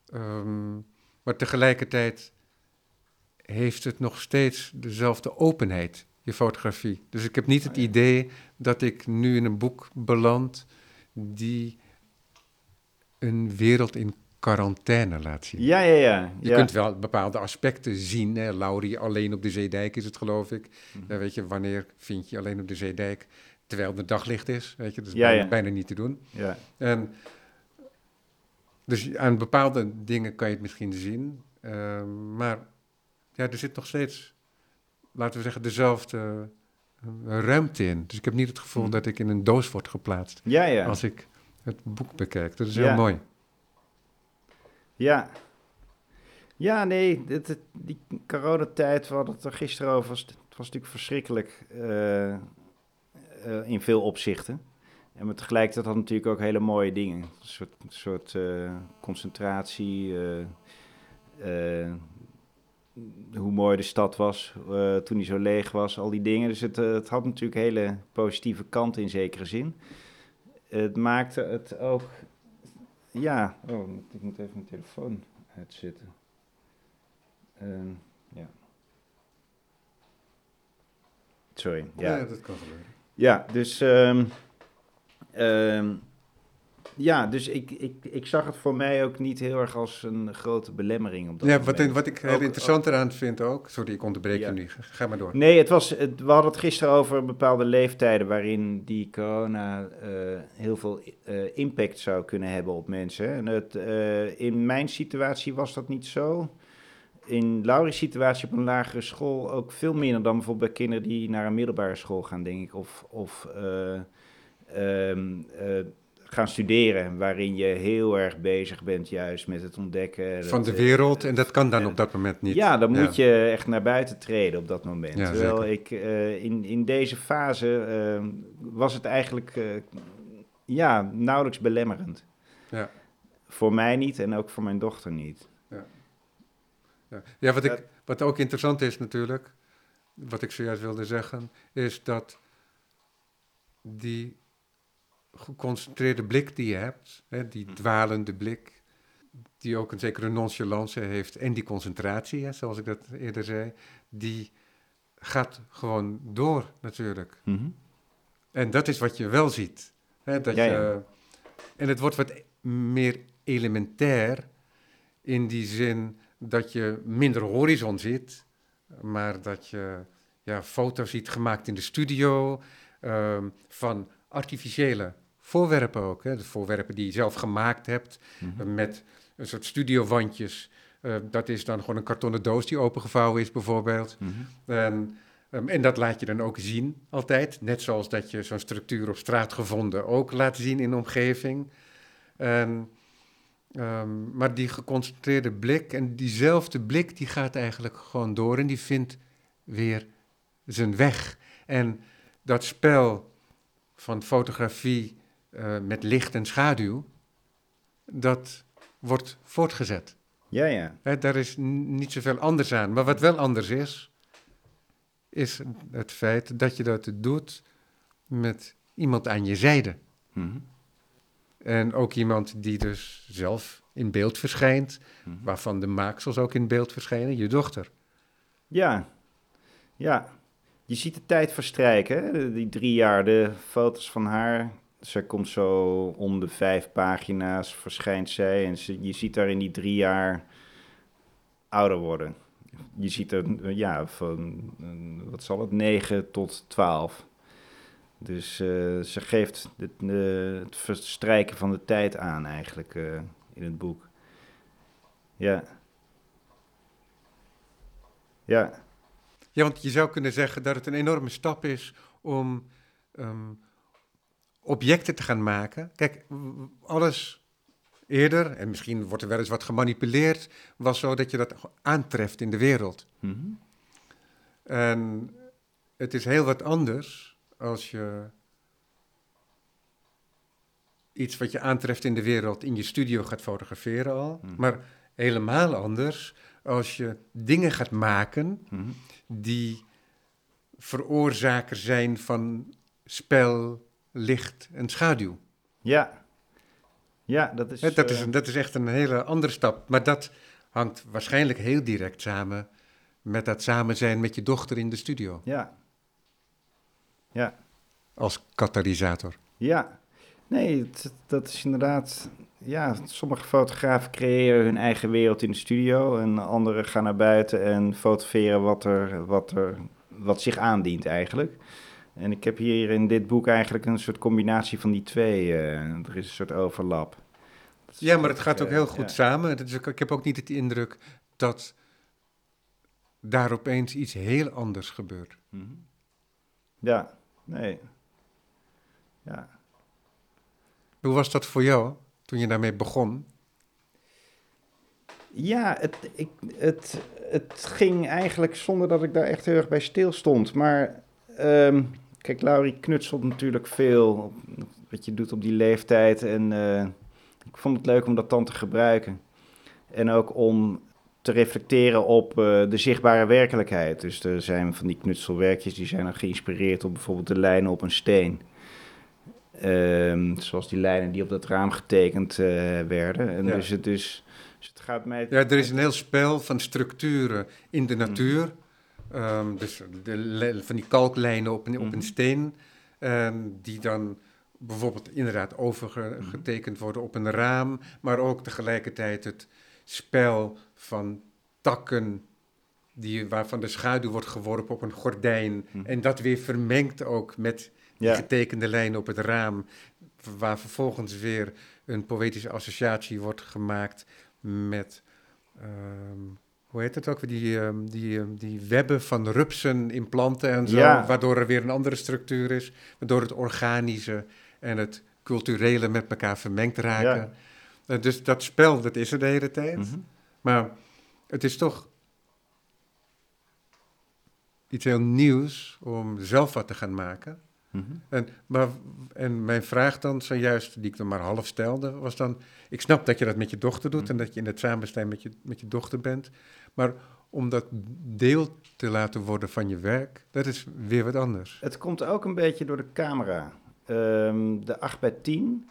Speaker 1: ehm, maar tegelijkertijd heeft het nog steeds dezelfde openheid, je fotografie. Dus ik heb niet het
Speaker 2: Oh
Speaker 1: idee dat ik nu in een boek beland die een wereld in quarantaine laat zien.
Speaker 2: Ja, ja, ja.
Speaker 1: Je
Speaker 2: ja.
Speaker 1: kunt wel bepaalde aspecten zien. Hè. Laurie alleen op de Zeedijk is het, geloof ik.
Speaker 2: Mhm.
Speaker 1: Ja, weet je, wanneer vind je alleen op de Zeedijk? Terwijl het daglicht is, weet je. Dat is
Speaker 2: Ja,
Speaker 1: bijna,
Speaker 2: ja.
Speaker 1: bijna niet te doen.
Speaker 2: Ja.
Speaker 1: En dus aan bepaalde dingen kan je het misschien zien. ehm, maar ja, er zit nog steeds, laten we zeggen, dezelfde eh, ruimte in. Dus ik heb niet het gevoel
Speaker 2: Mhm.
Speaker 1: dat ik in een doos word geplaatst
Speaker 2: Ja, ja.
Speaker 1: als ik het boek bekijk. Dat is
Speaker 2: Ja.
Speaker 1: heel mooi.
Speaker 2: Ja. Ja, nee, dit, dit- die coronatijd, we hadden het er gisteren over, was, het was natuurlijk verschrikkelijk eh, eh, in veel opzichten. En maar tegelijkertijd had natuurlijk ook hele mooie dingen. Een soort, soort eh, concentratie, hoe mooi de stad was eh, toen die zo leeg was, al die dingen. Dus het, eh, het had natuurlijk hele positieve kanten in zekere zin. Het maakte het ook ja, oh, ik moet even mijn telefoon uitzetten. Ehm, ja. Sorry. Ja, ja,
Speaker 1: dat kan gebeuren.
Speaker 2: dus, ehm, ehm, ja, dus ik, ik, ik zag het voor mij ook niet heel erg als een grote belemmering. Op dat
Speaker 1: Ja, wat, wat ik heel
Speaker 2: Ook-
Speaker 1: interessant eraan vind ook... Sorry, ik onderbreek
Speaker 2: Ja.
Speaker 1: je nu. Ga- maar door.
Speaker 2: Nee, het was, het, we hadden het gisteren over bepaalde leeftijden waarin die corona eh, heel veel eh, impact zou kunnen hebben op mensen. En het, eh, in mijn situatie was dat niet zo. In Laurie's situatie op een lagere school ook veel minder dan bijvoorbeeld bij kinderen die naar een middelbare school gaan, denk ik. Of, of eh, ehm, eh, gaan studeren, waarin je heel erg bezig bent juist met het ontdekken.
Speaker 1: Van
Speaker 2: dat,
Speaker 1: de
Speaker 2: eh,
Speaker 1: wereld, en dat kan dan op dat moment niet.
Speaker 2: Ja, dan moet je echt naar buiten treden op dat moment.
Speaker 1: Ja,
Speaker 2: Terwijl
Speaker 1: zeker.
Speaker 2: ik eh, in, in deze fase eh, was het eigenlijk eh, ja, nauwelijks belemmerend.
Speaker 1: Ja.
Speaker 2: Voor mij niet en ook voor mijn dochter niet.
Speaker 1: Ja, ja wat, ik, wat ook interessant is natuurlijk, wat ik zojuist wilde zeggen, is dat die geconcentreerde blik die je hebt, hè, die
Speaker 2: Hm.
Speaker 1: dwalende blik, die ook een zekere nonchalance heeft en die concentratie, hè, zoals ik dat eerder zei, die gaat gewoon door natuurlijk. En dat is wat je wel ziet. Hè, dat
Speaker 2: Ja, ja.
Speaker 1: Je, en het wordt wat meer elementair in die zin dat je minder horizon ziet, maar dat je ja, foto's ziet gemaakt in de studio ehm, van artificiële voorwerpen ook. Hè, de voorwerpen die je zelf gemaakt hebt
Speaker 2: Mhm.
Speaker 1: eh, met een soort studiowandjes. Eh, dat is dan gewoon een kartonnen doos die opengevouwen is bijvoorbeeld.
Speaker 2: Mhm.
Speaker 1: En, ehm, en dat laat je dan ook zien altijd. Net zoals dat je zo'n structuur op straat gevonden ook laat zien in de omgeving. Ehm, maar die geconcentreerde blik en diezelfde blik die gaat eigenlijk gewoon door en die vindt weer zijn weg. En dat spel van fotografie eh, met licht en schaduw, dat wordt voortgezet.
Speaker 2: Ja, ja.
Speaker 1: Hè, daar is niet zoveel anders aan. Maar wat wel anders is, is het feit dat je dat doet met iemand aan je zijde.
Speaker 2: Mhm.
Speaker 1: En ook iemand die dus zelf in beeld verschijnt,
Speaker 2: Mhm.
Speaker 1: waarvan de maaksels ook in beeld verschijnen, je dochter.
Speaker 2: Ja, ja. Je ziet de tijd verstrijken, hè? die drie jaar, de foto's van haar. Zij komt zo om de vijf pagina's, verschijnt zij. En ze, je ziet haar in die drie jaar ouder worden. Je ziet er, ja, van, eh, wat zal het, 9 tot 12. Dus eh, ze geeft het, eh, het verstrijken van de tijd aan eigenlijk in het boek. Ja. Ja.
Speaker 1: Ja, want je zou kunnen zeggen dat het een enorme stap is om ehm, objecten te gaan maken. Kijk, alles eerder, en misschien wordt er wel eens wat gemanipuleerd, was zo dat je dat aantreft in de wereld.
Speaker 2: Mhm.
Speaker 1: En het is heel wat anders als je iets wat je aantreft in de wereld in je studio gaat fotograferen al.
Speaker 2: Mhm.
Speaker 1: Maar helemaal anders als je dingen gaat maken
Speaker 2: Mhm.
Speaker 1: die veroorzaker zijn van spel, licht en schaduw.
Speaker 2: Ja. Ja, dat is...
Speaker 1: Dat, is
Speaker 2: eh,
Speaker 1: dat is echt een hele andere stap. Maar dat hangt waarschijnlijk heel direct samen met dat samen zijn met je dochter in de studio.
Speaker 2: Ja. Ja.
Speaker 1: Als katalysator.
Speaker 2: Ja. Nee, het- dat is inderdaad... Ja, sommige fotografen creëren hun eigen wereld in de studio... en anderen gaan naar buiten en fotograferen wat, er, wat, er, wat zich aandient eigenlijk. En ik heb hier in dit boek eigenlijk een soort combinatie van die twee. eh, er is een soort overlap.
Speaker 1: Ja, maar het gaat ook
Speaker 2: eh,
Speaker 1: heel goed
Speaker 2: ja.
Speaker 1: samen. Het is ook- ik heb ook niet de indruk dat daar opeens iets heel anders gebeurt.
Speaker 2: Mhm. Ja, nee. Ja.
Speaker 1: Hoe was dat voor jou toen je daarmee begon?
Speaker 2: Ja, het, ik, het, het ging eigenlijk zonder dat ik daar echt heel erg bij stil stond. Maar ehm, kijk, Laurie knutselt natuurlijk veel op wat je doet op die leeftijd. En eh, ik vond het leuk om dat dan te gebruiken. En ook om te reflecteren op eh, de zichtbare werkelijkheid. Dus er zijn van die knutselwerkjes die zijn dan geïnspireerd op bijvoorbeeld de lijnen op een steen. Ehm, zoals die lijnen die op dat raam getekend eh, werden. En
Speaker 1: Ja.
Speaker 2: dus, het, dus het gaat mij...
Speaker 1: Ja, er is een heel spel van structuren in de natuur. Ehm, dus de, van die kalklijnen op een, op
Speaker 2: Mhm.
Speaker 1: een steen, ehm, die dan bijvoorbeeld inderdaad overgetekend worden op een raam, maar ook tegelijkertijd het spel van takken die, waarvan de schaduw wordt geworpen op een gordijn.
Speaker 2: Mhm.
Speaker 1: En dat weer vermengt ook met die
Speaker 2: Ja.
Speaker 1: getekende lijnen op het raam, waar vervolgens weer een poëtische associatie wordt gemaakt met, ehm, hoe heet het ook, die, ehm, die, ehm, die webben van rupsen in planten en zo,
Speaker 2: Ja.
Speaker 1: waardoor er weer een andere structuur is, waardoor het organische en het culturele met elkaar vermengd raken. Uh, dus dat spel, dat is er de hele tijd.
Speaker 2: Mhm.
Speaker 1: Maar het is toch iets heel nieuws om zelf wat te gaan maken.
Speaker 2: Mhm.
Speaker 1: En, maar, en mijn vraag dan, zojuist, die ik dan maar half stelde, was dan... Ik snap dat je dat met je dochter doet
Speaker 2: Mhm.
Speaker 1: en dat je in het samenstijn met je, met je dochter bent. Maar om dat deel te laten worden van je werk, dat is weer wat anders.
Speaker 2: Het komt ook een beetje door de camera. Ehm, de 8 bij 10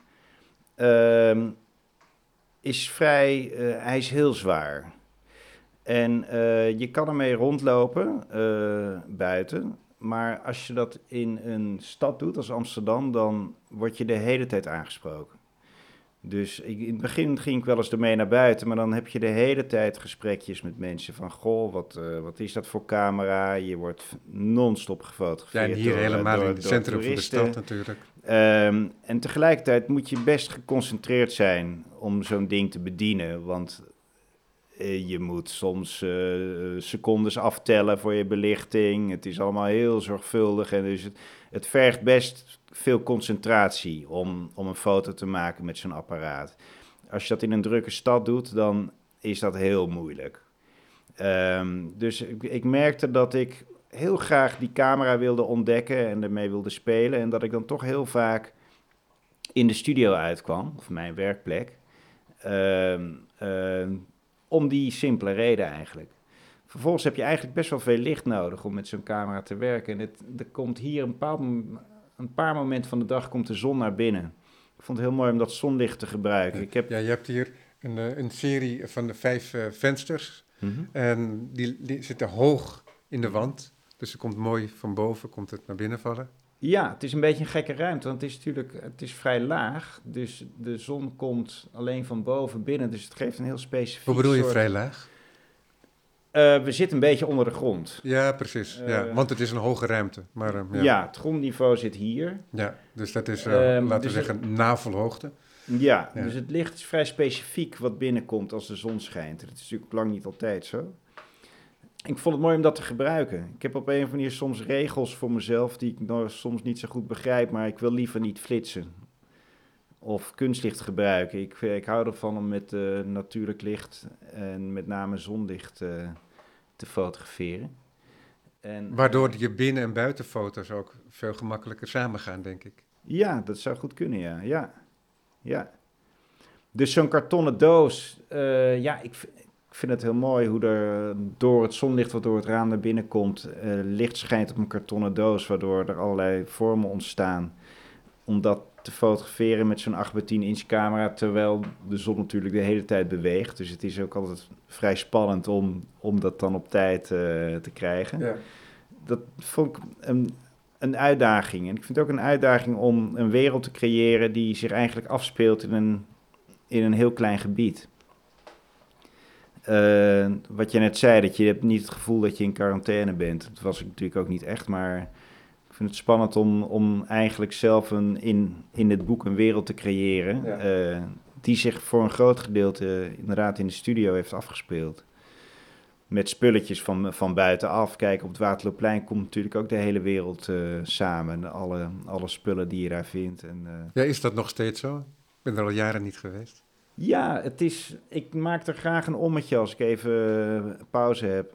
Speaker 2: ehm, is vrij, eh, hij is heel zwaar. En eh, je kan ermee rondlopen eh, buiten. Maar als je dat in een stad doet als Amsterdam, dan word je de hele tijd aangesproken. Dus ik, in het begin ging ik wel eens ermee naar buiten, maar dan heb je de hele tijd gesprekjes met mensen van... Goh, wat, eh, wat is dat voor camera? Je wordt non-stop
Speaker 1: Ja,
Speaker 2: gefotografeerd
Speaker 1: en hier
Speaker 2: door,
Speaker 1: helemaal
Speaker 2: door-
Speaker 1: in het centrum van de stad natuurlijk.
Speaker 2: Ehm, en tegelijkertijd moet je best geconcentreerd zijn om zo'n ding te bedienen. Want je moet soms eh, secondes aftellen voor je belichting. Het is allemaal heel zorgvuldig. En dus het, het vergt best veel concentratie om, om een foto te maken met zo'n apparaat. Als je dat in een drukke stad doet, dan is dat heel moeilijk. Ehm, dus ik, ik merkte dat ik heel graag die camera wilde ontdekken en ermee wilde spelen. En dat ik dan toch heel vaak in de studio uitkwam, of mijn werkplek. Ehm, ehm, om die simpele reden eigenlijk. Vervolgens heb je eigenlijk best wel veel licht nodig om met zo'n camera te werken. En het, er komt hier een, bepaald een paar momenten van de dag komt de zon naar binnen. Ik vond het heel mooi om dat zonlicht te gebruiken. Ik heb...
Speaker 1: Ja, je hebt hier een, eh, een serie van de vijf eh, vensters.
Speaker 2: Mhm.
Speaker 1: En die, die zitten hoog in de wand. Dus er komt mooi van boven komt het naar binnen vallen.
Speaker 2: Ja, het is een beetje een gekke ruimte, want het is natuurlijk het is vrij laag. Dus de zon komt alleen van boven binnen, dus het geeft een heel specifiek
Speaker 1: Hoe bedoel je
Speaker 2: soort-
Speaker 1: vrij laag?
Speaker 2: Eh, we zitten een beetje onder de grond.
Speaker 1: Ja, precies. ja,
Speaker 2: Eh.
Speaker 1: want het is een hoge ruimte. Maar, eh,
Speaker 2: Ja.
Speaker 1: ja.
Speaker 2: het grondniveau zit hier.
Speaker 1: Ja, dus dat is, eh,
Speaker 2: Ehm,
Speaker 1: laten
Speaker 2: dus
Speaker 1: we zeggen, navelhoogte.
Speaker 2: Ja,
Speaker 1: Ja.
Speaker 2: dus het licht is vrij specifiek wat binnenkomt als de zon schijnt. Dat is natuurlijk lang niet altijd zo. Ik vond het mooi om dat te gebruiken. Ik heb op een of andere manier soms regels voor mezelf die ik nou soms niet zo goed begrijp, maar ik wil liever niet flitsen. Of kunstlicht gebruiken. Ik, ik hou ervan om met eh, natuurlijk licht en met name zonlicht eh, te fotograferen. En,
Speaker 1: Waardoor je binnen- en buitenfoto's ook veel gemakkelijker samengaan, denk ik.
Speaker 2: Ja, dat zou goed kunnen, ja. Ja. ja. Dus zo'n kartonnen doos, eh, ja, ik, ik vind het heel mooi hoe er door het zonlicht wat door het raam naar binnen komt, eh, licht schijnt op een kartonnen doos, waardoor er allerlei vormen ontstaan. Om dat te fotograferen met zo'n 8 bij 10 inch camera, terwijl de zon natuurlijk de hele tijd beweegt. Dus het is ook altijd vrij spannend om, om dat dan op tijd eh, te krijgen
Speaker 1: Ja.
Speaker 2: dat vond ik een, een uitdaging. En ik vind het ook een uitdaging om een wereld te creëren die zich eigenlijk afspeelt in een, in een heel klein gebied. Eh, wat je net zei, dat je hebt niet het gevoel dat je in quarantaine bent. Dat was ik natuurlijk ook niet echt, maar ik vind het spannend om, om eigenlijk zelf een, in, in het boek een wereld te creëren.
Speaker 1: Ja.
Speaker 2: eh, die zich voor een groot gedeelte inderdaad in de studio heeft afgespeeld met spulletjes van, van buitenaf. Kijk, op het Waterloopplein komt natuurlijk ook de hele wereld eh, samen. Alle, alle spullen die je daar vindt. En, eh,
Speaker 1: ja, is dat nog steeds zo? Ik ben er al jaren niet geweest.
Speaker 2: Ja, het is, ik maak er graag een ommetje als ik even eh, pauze heb.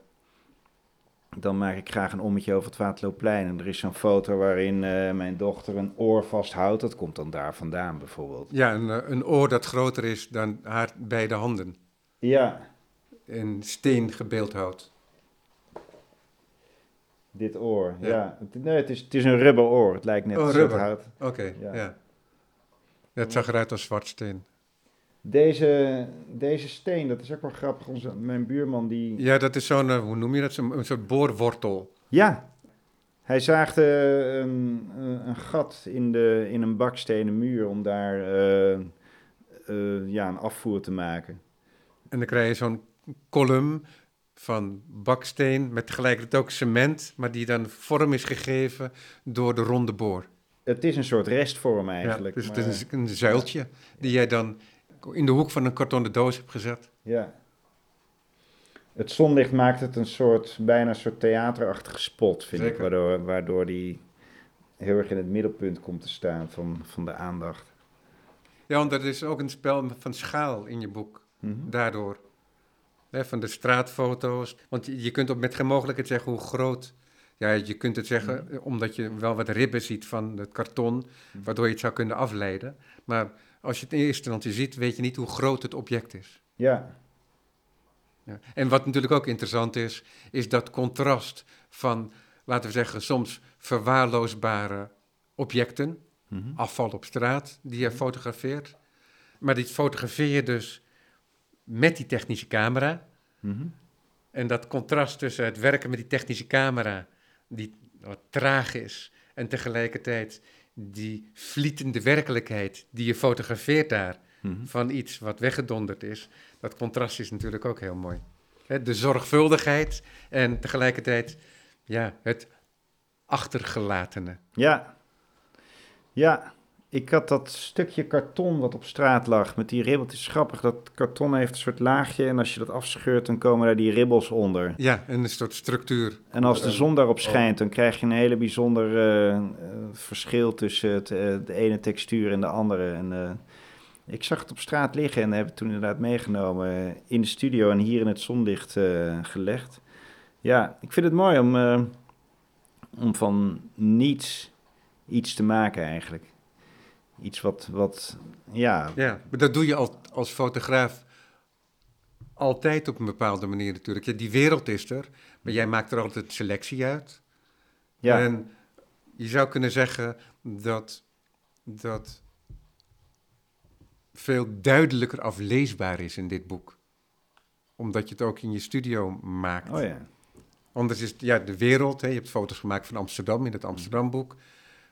Speaker 2: Dan maak ik graag een ommetje over het Waterloopplein. En er is zo'n foto waarin eh, mijn dochter een oor vasthoudt. Dat komt dan daar vandaan bijvoorbeeld.
Speaker 1: Ja, een, eh, een oor dat groter is dan haar beide handen.
Speaker 2: Ja,
Speaker 1: In steen gebeeldhouwd.
Speaker 2: dit oor. Ja. Nee, het is, het is een rubberoor. Het lijkt net
Speaker 1: Oh, rubber. Oké,
Speaker 2: Ja.
Speaker 1: ja. ja. Het zag eruit als zwart steen.
Speaker 2: Deze, deze steen, dat is ook wel grappig. Onze, mijn buurman die...
Speaker 1: Ja, dat is zo'n, eh, hoe noem je dat? Zo'n een soort boorwortel.
Speaker 2: Ja, hij zaagde een, een, een gat in, de, in een bakstenen muur om daar eh, eh, ja, een afvoer te maken.
Speaker 1: En dan krijg je zo'n kolom van baksteen met tegelijkertijd ook cement, maar die dan vorm is gegeven door de ronde boor.
Speaker 2: Het is een soort restvorm eigenlijk.
Speaker 1: ja, dus
Speaker 2: maar-
Speaker 1: het is een zuiltje die jij dan in de hoek van een kartonnen doos hebt gezet.
Speaker 2: ja. Het zonlicht maakt het een soort, bijna een soort theaterachtige spot, vind ik. Waardoor, waardoor die heel erg in het middelpunt komt te staan van, van de aandacht.
Speaker 1: Ja, want er is ook een spel van schaal in je boek,
Speaker 2: Mhm.
Speaker 1: daardoor. Van de straatfoto's. Want je, je kunt ook met geen mogelijkheid zeggen hoe groot... Ja, je kunt het zeggen eh, omdat je wel wat ribben ziet van het karton... waardoor je het zou kunnen afleiden. Maar als je het in eerste instantie ziet, weet je niet hoe groot het object is.
Speaker 2: Ja.
Speaker 1: Ja. En wat natuurlijk ook interessant is, is dat contrast van, laten we zeggen, soms verwaarloosbare objecten,
Speaker 2: Mhm.
Speaker 1: afval op straat, die je fotografeert. Maar die fotografeer je dus met die technische camera.
Speaker 2: Mhm.
Speaker 1: En dat contrast tussen het werken met die technische camera, die wat traag is, en tegelijkertijd die vlietende werkelijkheid die je fotografeert daar,
Speaker 2: Mhm.
Speaker 1: van iets wat weggedonderd is, dat contrast is natuurlijk ook heel mooi. De zorgvuldigheid en tegelijkertijd ja, het achtergelatene.
Speaker 2: Ja. Ja, ik had dat stukje karton wat op straat lag met die ribbeltjes. Grappig, dat karton heeft een soort laagje en als je dat afscheurt, dan komen daar die ribbels onder.
Speaker 1: Ja, en een soort structuur.
Speaker 2: En als de zon daarop schijnt, dan krijg je een hele bijzonder eh, eh, verschil tussen het, eh, de ene textuur en de andere. En, ik zag het op straat liggen en heb het toen inderdaad meegenomen in de studio en hier in het zonlicht gelegd. Ja, ik vind het mooi om, om van niets iets te maken eigenlijk. Iets wat, wat ja,
Speaker 1: Ja, maar dat doe je al, als fotograaf altijd op een bepaalde manier natuurlijk. Ja, die wereld is er, maar jij maakt er altijd selectie uit.
Speaker 2: ja,
Speaker 1: En je zou kunnen zeggen dat dat veel duidelijker afleesbaar is in dit boek. Omdat je het ook in je studio maakt.
Speaker 2: oh ja.
Speaker 1: Anders is het, ja, de wereld. Hè, je hebt foto's gemaakt van Amsterdam in het Amsterdamboek.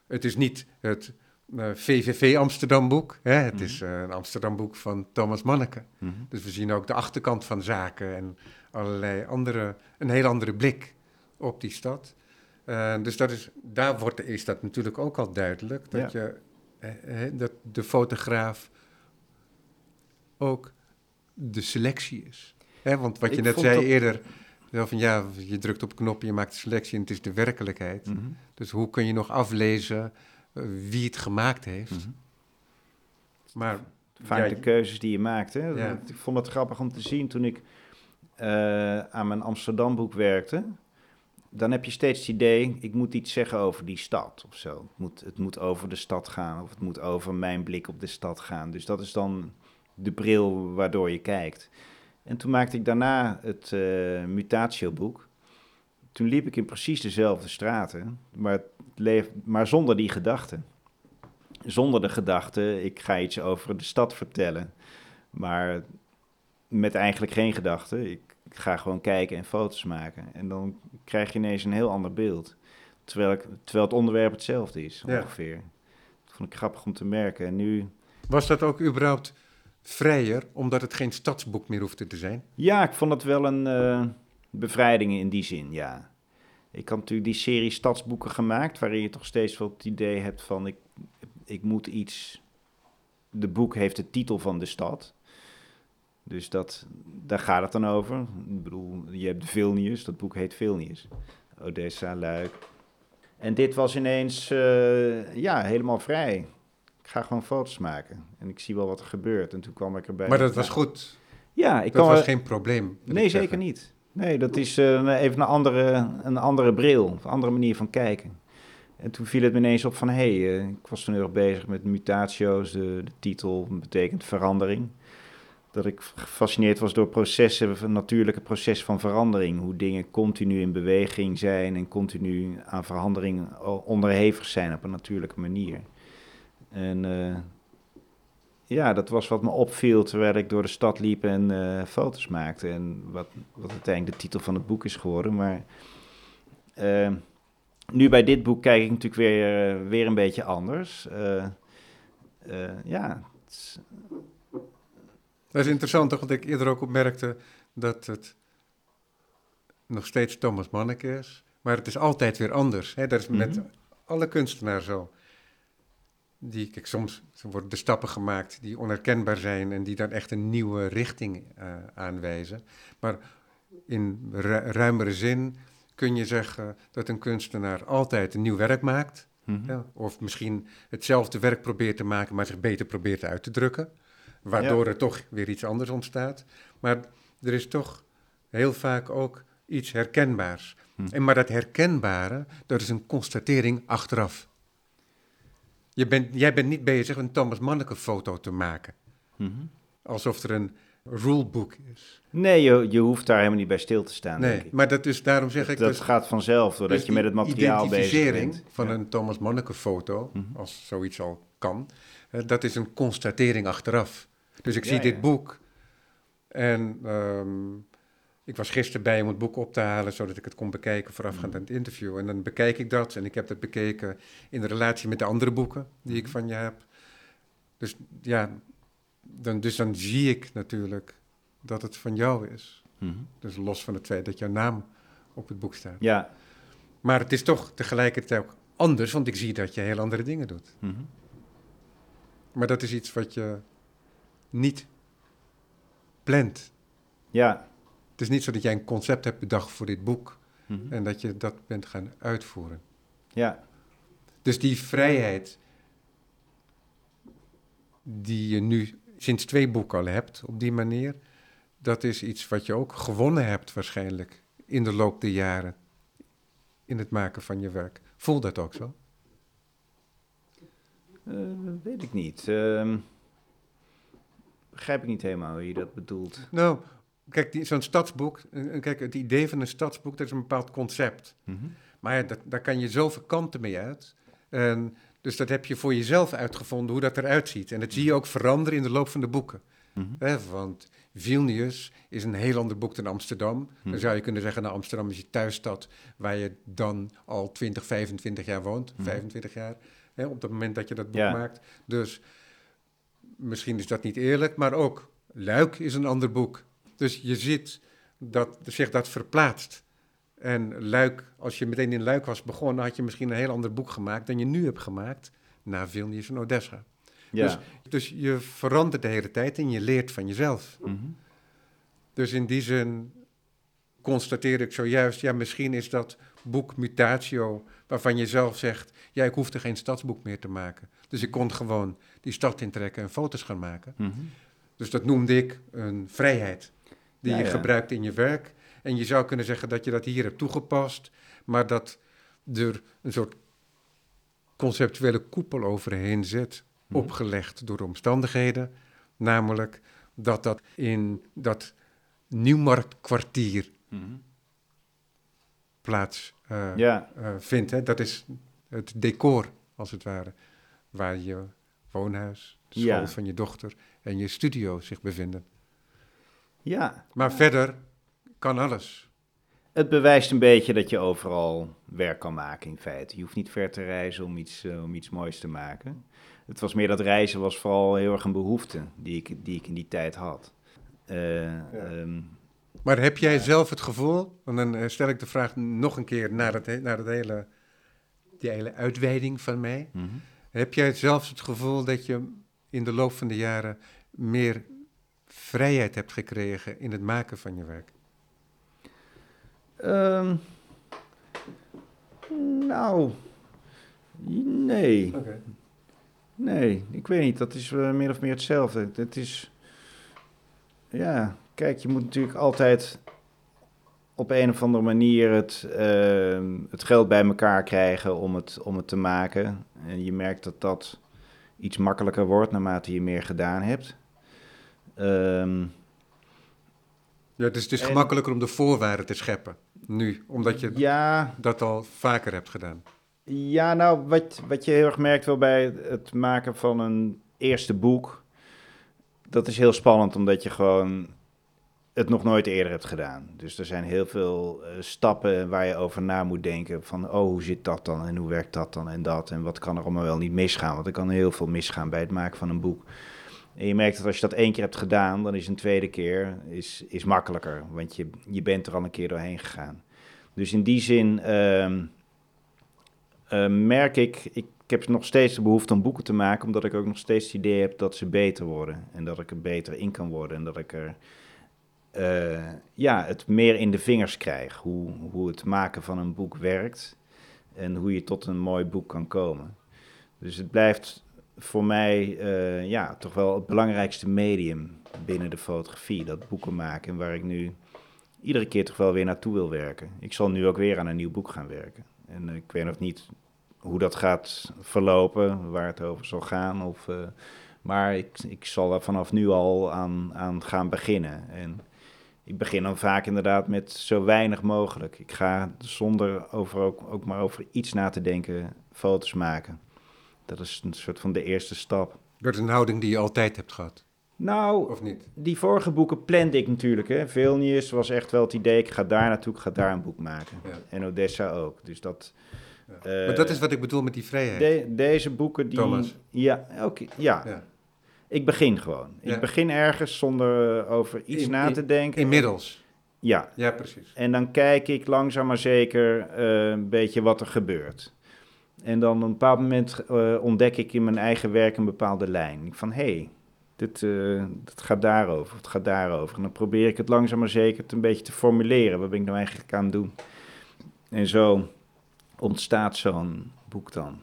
Speaker 1: Het is niet het eh, VVV Amsterdamboek. Hè, het is eh, een Amsterdamboek van Thomas Manneke.
Speaker 2: Mhm.
Speaker 1: Dus we zien ook de achterkant van zaken en allerlei andere, een heel andere blik op die stad. Eh, dus dat is, daar wordt, is dat natuurlijk ook al duidelijk, dat, je, dat de fotograaf ook de selectie is. Hè, want wat je
Speaker 2: Ik
Speaker 1: net zei
Speaker 2: dat-
Speaker 1: eerder, van ja, je drukt op een knop en je maakt de selectie en het is de werkelijkheid.
Speaker 2: Mhm.
Speaker 1: Dus hoe kun je nog aflezen wie het gemaakt heeft?
Speaker 2: Mhm.
Speaker 1: Maar
Speaker 2: Vaak
Speaker 1: Ja,
Speaker 2: de keuzes die je maakt. Hè?
Speaker 1: Ja.
Speaker 2: Ik vond het grappig om te zien toen ik eh, aan mijn Amsterdamboek werkte. Dan heb je steeds het idee, ik moet iets zeggen over die stad of zo. Het moet, het moet over de stad gaan of het moet over mijn blik op de stad gaan. Dus dat is dan de bril waardoor je kijkt. En toen maakte ik daarna het eh Mutatio-boek. Toen liep ik in precies dezelfde straten, maar, leef, maar zonder die gedachte zonder de gedachte, ik ga iets over de stad vertellen. Maar met eigenlijk geen gedachte. Ik, ga gewoon kijken en foto's maken. En dan krijg je ineens een heel ander beeld. Terwijl, ik, terwijl het onderwerp hetzelfde is,
Speaker 1: Ja.
Speaker 2: ongeveer. Dat vond ik grappig om te merken. En nu,
Speaker 1: Was dat ook überhaupt vrijer, omdat het geen stadsboek meer hoefde te zijn?
Speaker 2: ja, ik vond het wel een eh, bevrijding in die zin, ja. Ik had natuurlijk die serie stadsboeken gemaakt, waarin je toch steeds wel het idee hebt van, ik, ik moet iets... De boek heeft de titel van de stad. Dus dat, daar gaat het dan over. Ik bedoel, je hebt Vilnius, dat boek heet Vilnius. Odessa, Luik. En dit was ineens, eh, ja, helemaal vrij. Ik ga gewoon foto's maken. En ik zie wel wat er gebeurt. En toen kwam ik erbij.
Speaker 1: Maar dat was goed.
Speaker 2: Ja, ik
Speaker 1: Dat was
Speaker 2: wel-
Speaker 1: geen probleem.
Speaker 2: Nee, zeker
Speaker 1: zeggen.
Speaker 2: niet. Nee, dat is eh, even een andere, een andere bril, een andere manier van kijken. En toen viel het me ineens op van, hé, hey, eh, ik was toen heel erg bezig met mutatio's, de, titel betekent verandering. Dat ik gefascineerd was door processen, een natuurlijke proces van verandering. Hoe dingen continu in beweging zijn en continu aan verandering o- onderhevig zijn op een natuurlijke manier. En eh, ja, dat was wat me opviel terwijl ik door de stad liep en eh, foto's maakte. En wat, wat uiteindelijk de titel van het boek is geworden. Maar eh, nu bij dit boek kijk ik natuurlijk weer, eh, weer een beetje anders. Ja, is-
Speaker 1: Dat is interessant, toch? Want ik eerder ook opmerkte dat het nog steeds Thomas Manneke is. Maar het is altijd weer anders. Hè? Dat is met
Speaker 2: Mhm.
Speaker 1: alle kunstenaars zo. Die, kijk, soms worden de stappen gemaakt die onherkenbaar zijn en die dan echt een nieuwe richting eh, aanwijzen. Maar in ru- ruimere zin kun je zeggen dat een kunstenaar altijd een nieuw werk maakt.
Speaker 2: Mhm.
Speaker 1: Ja, of misschien hetzelfde werk probeert te maken, maar zich beter probeert uit te drukken. Waardoor er toch weer iets anders ontstaat. Maar er is toch heel vaak ook iets herkenbaars.
Speaker 2: Hm.
Speaker 1: En maar dat herkenbare, dat is een constatering achteraf. Je bent, jij bent niet bezig een Thomas Manneke foto te maken.
Speaker 2: Mhm.
Speaker 1: Alsof er een rulebook is.
Speaker 2: Nee, je, je hoeft daar helemaal niet bij stil te staan, denk
Speaker 1: Nee,
Speaker 2: ik.
Speaker 1: maar dat is, daarom zeg ik
Speaker 2: dat
Speaker 1: dus...
Speaker 2: gaat vanzelf, doordat
Speaker 1: dus
Speaker 2: je met het materiaal bezig
Speaker 1: identificering
Speaker 2: bent.
Speaker 1: van
Speaker 2: Ja.
Speaker 1: een Thomas Manneke foto,
Speaker 2: Mhm.
Speaker 1: als zoiets al kan, dat is een constatering achteraf. Dus ik
Speaker 2: Ja,
Speaker 1: zie dit boek en ehm, ik was gisteren bij om het boek op te halen, zodat ik het kon bekijken voorafgaand aan het interview. En dan bekijk ik dat en ik heb dat bekeken in de relatie met de andere boeken die ik
Speaker 2: Mhm.
Speaker 1: van je heb. Dus ja, dan, dus dan zie ik natuurlijk dat het van jou is.
Speaker 2: Mhm.
Speaker 1: Dus los van het feit dat jouw naam op het boek staat.
Speaker 2: Ja.
Speaker 1: Maar het is toch tegelijkertijd ook anders, want ik zie dat je heel andere dingen doet.
Speaker 2: Mhm.
Speaker 1: Maar dat is iets wat je niet plant.
Speaker 2: Ja.
Speaker 1: Het is niet zo dat jij een concept hebt bedacht voor dit boek
Speaker 2: Mhm.
Speaker 1: en dat je dat bent gaan uitvoeren.
Speaker 2: Ja.
Speaker 1: Dus die vrijheid die je nu sinds twee boeken al hebt op die manier, dat is iets wat je ook gewonnen hebt waarschijnlijk in de loop der jaren in het maken van je werk. Voel dat ook zo?
Speaker 2: Eh, weet ik niet. Ehm, begrijp ik niet helemaal hoe je dat bedoelt.
Speaker 1: Nou, kijk, zo'n stadsboek, eh, kijk, het idee van een stadsboek, dat is een bepaald concept.
Speaker 2: Mhm.
Speaker 1: Maar ja, dat, daar kan je zoveel kanten mee uit. En dus dat heb je voor jezelf uitgevonden, hoe dat eruit ziet. En dat zie je ook veranderen in de loop van de boeken.
Speaker 2: Mhm.
Speaker 1: Want Vilnius is een heel ander boek dan Amsterdam. Dan zou je kunnen zeggen, nou, Amsterdam is je thuisstad... waar je dan al 20, 25 jaar woont.
Speaker 2: Mhm.
Speaker 1: 25 jaar, op het moment dat je dat boek
Speaker 2: Ja.
Speaker 1: maakt. Dus misschien is dat niet eerlijk, maar ook Luik is een ander boek. Dus je ziet dat zich dat verplaatst. En Luik, als je meteen in Luik was begonnen... had je misschien een heel ander boek gemaakt dan je nu hebt gemaakt... na Vilnius en Odessa.
Speaker 2: Ja.
Speaker 1: Dus, dus je verandert de hele tijd en je leert van jezelf.
Speaker 2: Mhm.
Speaker 1: Dus in die zin constateer ik zojuist, ja, misschien is dat boek Mutatio, waarvan je zelf zegt, ja, ik hoefde geen stadsboek meer te maken. Dus ik kon gewoon die stad intrekken en foto's gaan maken.
Speaker 2: Mhm.
Speaker 1: Dus dat noemde ik een vrijheid die
Speaker 2: Ja,
Speaker 1: je
Speaker 2: ja.
Speaker 1: gebruikt in je werk. En je zou kunnen zeggen dat je dat hier hebt toegepast, maar dat er een soort conceptuele koepel overheen zit,
Speaker 2: Mhm.
Speaker 1: opgelegd door de omstandigheden. Namelijk dat dat in dat Nieuwmarktkwartier
Speaker 2: Mhm.
Speaker 1: plaats eh,
Speaker 2: Ja.
Speaker 1: eh, vindt. Hè? Dat is het decor, als het ware, waar je woonhuis, de school
Speaker 2: Ja.
Speaker 1: van je dochter en je studio zich bevinden.
Speaker 2: Ja.
Speaker 1: Maar verder kan alles.
Speaker 2: Het bewijst een beetje dat je overal werk kan maken in feite. Je hoeft niet ver te reizen om iets, eh, om iets moois te maken. Het was meer dat reizen was vooral heel erg een behoefte die ik, die ik in die tijd had. Eh, ehm,
Speaker 1: Maar heb jij zelf het gevoel, en dan eh, stel ik de vraag nog een keer naar, het, he- naar het hele, die hele uitweiding van mij.
Speaker 2: mhm.
Speaker 1: Heb jij zelfs het gevoel dat je in de loop van de jaren meer vrijheid hebt gekregen in het maken van je werk?
Speaker 2: Ehm, nou, nee. Nee, ik weet niet. Dat is eh, meer of meer hetzelfde. Het is, ja, kijk, je moet natuurlijk altijd op een of andere manier het, ehm, het geld bij elkaar krijgen om het, om het te maken. En je merkt dat dat iets makkelijker wordt naarmate je meer gedaan hebt. Ehm,
Speaker 1: Ja, dus het is
Speaker 2: En-
Speaker 1: gemakkelijker om de voorwaarden te scheppen nu, omdat je
Speaker 2: ja,
Speaker 1: dat al vaker hebt gedaan.
Speaker 2: Ja, nou, wat, wat je heel erg merkt wel bij het maken van een eerste boek, dat is heel spannend omdat je gewoon het nog nooit eerder hebt gedaan. Dus er zijn heel veel eh, stappen waar je over na moet denken van, oh, hoe zit dat dan en hoe werkt dat dan en dat en wat kan er allemaal wel niet misgaan, want er kan heel veel misgaan bij het maken van een boek. En je merkt dat als je dat één keer hebt gedaan, dan is een tweede keer is, is makkelijker, want je, je bent er al een keer doorheen gegaan. Dus in die zin ehm, eh, merk ik, ik, heb nog steeds de behoefte om boeken te maken, omdat ik ook nog steeds het idee heb dat ze beter worden. En dat ik er beter in kan worden en dat ik er eh, ja, het meer in de vingers krijg, hoe, hoe het maken van een boek werkt. En hoe je tot een mooi boek kan komen. Dus het blijft voor mij eh, ja, toch wel het belangrijkste medium binnen de fotografie. Dat boeken maken. En waar ik nu iedere keer toch wel weer naartoe wil werken. Ik zal nu ook weer aan een nieuw boek gaan werken. En ik weet nog niet hoe dat gaat verlopen, waar het over zal gaan. Of, uh, maar ik, ik zal er vanaf nu al aan, aan gaan beginnen. En ik begin dan vaak inderdaad met zo weinig mogelijk. Ik ga zonder over ook, ook maar over iets na te denken foto's maken. Dat is een soort van de eerste stap.
Speaker 1: Dat is een houding die je altijd hebt gehad?
Speaker 2: Nou,
Speaker 1: of niet?
Speaker 2: die vorige boeken plande ik natuurlijk. Hè. Vilnius was echt wel het idee, ik ga daar naartoe, ik ga daar een boek maken. En Odessa ook. Dus dat...
Speaker 1: Ja. maar dat is wat ik bedoel met die vrijheid.
Speaker 2: De, deze boeken die...
Speaker 1: Thomas.
Speaker 2: Ja, oké. ja. ja. Ik begin gewoon. Ik begin ergens zonder eh, over iets na te denken.
Speaker 1: Inmiddels.
Speaker 2: Ja.
Speaker 1: Ja, precies.
Speaker 2: En dan kijk ik langzaam maar zeker uh, een beetje wat er gebeurt. En dan op een bepaald moment uh, ontdek ik in mijn eigen werk een bepaalde lijn. Van, hé, hey, dit, uh, dit gaat daarover, het gaat daarover. En dan probeer ik het langzaam maar zeker een beetje te formuleren. Wat ben ik nou eigenlijk aan het doen? En zo ontstaat zo'n boek dan.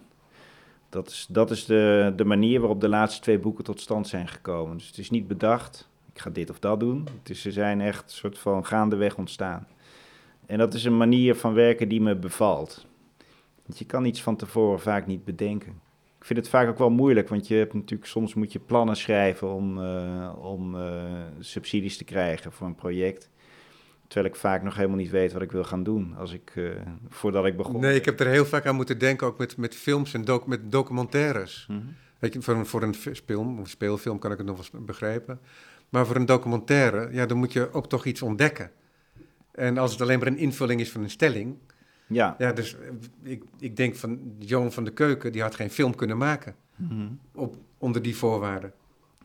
Speaker 2: Dat is, dat is de, de manier waarop de laatste twee boeken tot stand zijn gekomen. Dus het is niet bedacht, ik ga dit of dat doen. Het is, ze zijn echt een soort van gaandeweg ontstaan. En dat is een manier van werken die me bevalt. Want je kan iets van tevoren vaak niet bedenken. Ik vind het vaak ook wel moeilijk, want je hebt natuurlijk soms moet je plannen schrijven om, uh, om uh, subsidies te krijgen voor een project. Terwijl ik vaak nog helemaal niet weet wat ik wil gaan doen als ik, uh, voordat ik begon.
Speaker 1: Nee, ik heb er heel vaak aan moeten denken, ook met, met films en doc, met documentaires. Mm -hmm. Weet je, voor een, voor een film, een speelfilm kan ik het nog wel begrijpen. Maar voor een documentaire, ja, dan moet je ook toch iets ontdekken. En als het alleen maar een invulling is van een stelling.
Speaker 2: Ja.
Speaker 1: Ja, dus ik, ik denk van Johan van de Keuken, die had geen film kunnen maken. Mm -hmm. op, onder die voorwaarden.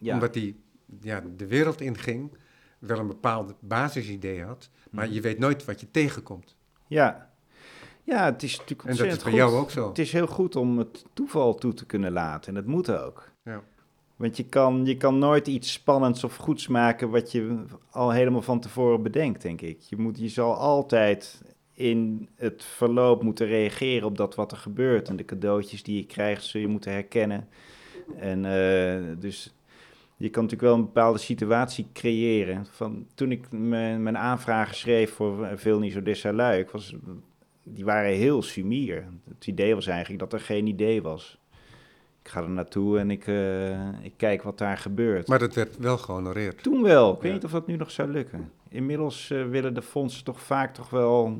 Speaker 1: Ja. Omdat hij ja, de wereld inging wel een bepaald basisidee had, maar je weet nooit wat je tegenkomt.
Speaker 2: Ja, ja het is natuurlijk
Speaker 1: En dat is bij jou ook zo.
Speaker 2: Het is heel goed om het toeval toe te kunnen laten en dat moet ook.
Speaker 1: Ja.
Speaker 2: Want je kan, je kan nooit iets spannends of goeds maken wat je al helemaal van tevoren bedenkt, denk ik. Je, moet, je zal altijd in het verloop moeten reageren op dat wat er gebeurt. En de cadeautjes die je krijgt, zul je moeten herkennen. En uh, dus je kan natuurlijk wel een bepaalde situatie creëren. Van, toen ik mijn, mijn aanvragen schreef voor Vilnius Odessa Luik, was, die waren heel sumier. Het idee was eigenlijk dat er geen idee was. Ik ga er naartoe en ik, uh, ik kijk wat daar gebeurt.
Speaker 1: Maar dat werd wel gehonoreerd.
Speaker 2: Toen wel. Ik weet niet of dat nu nog zou lukken. Inmiddels uh, willen de fondsen toch vaak toch wel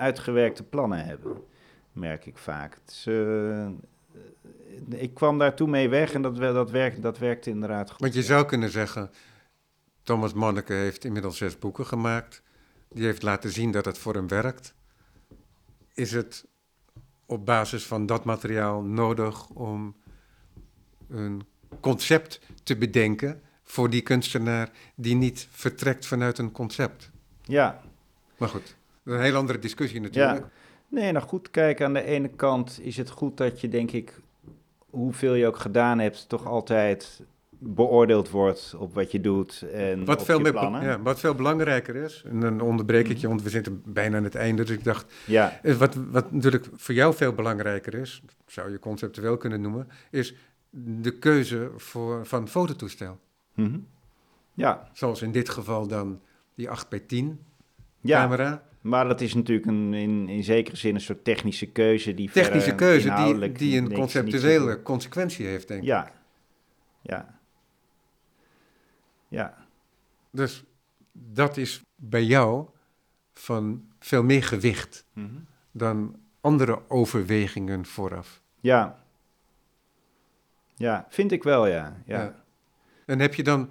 Speaker 2: uitgewerkte plannen hebben. Merk ik vaak. Uh, ik kwam daartoe mee weg en dat, dat, werkt, dat werkte inderdaad goed.
Speaker 1: Want je zou kunnen zeggen, Thomas Manneke heeft inmiddels zes boeken gemaakt. Die heeft laten zien dat het voor hem werkt. Is het op basis van dat materiaal nodig om een concept te bedenken voor die kunstenaar die niet vertrekt vanuit een concept?
Speaker 2: Ja.
Speaker 1: Maar goed, dat is een heel andere discussie natuurlijk.
Speaker 2: Ja. Nee, nou goed, kijk, aan de ene kant is het goed dat je, denk ik, hoeveel je ook gedaan hebt, toch altijd beoordeeld wordt op wat je doet en
Speaker 1: wat
Speaker 2: op
Speaker 1: veel
Speaker 2: je
Speaker 1: meer,
Speaker 2: plannen.
Speaker 1: Ja, wat veel belangrijker is, en dan onderbreek ik je, want we zitten bijna aan het einde, dus ik dacht,
Speaker 2: ja.
Speaker 1: wat, wat natuurlijk voor jou veel belangrijker is, zou je conceptueel kunnen noemen, is de keuze voor, van fototoestel.
Speaker 2: Mm -hmm. Ja.
Speaker 1: Zoals in dit geval dan die 8 bij 10
Speaker 2: ja.
Speaker 1: camera.
Speaker 2: Maar dat is natuurlijk een, in, in zekere zin een soort technische keuze die
Speaker 1: Technische keuze die, die een conceptuele consequentie heeft, denk ik.
Speaker 2: Ja. Ja. Ja.
Speaker 1: Dus dat is bij jou van veel meer gewicht
Speaker 2: Mhm.
Speaker 1: dan andere overwegingen vooraf.
Speaker 2: Ja. Ja, vind ik wel, ja. Ja.
Speaker 1: Ja. En heb je dan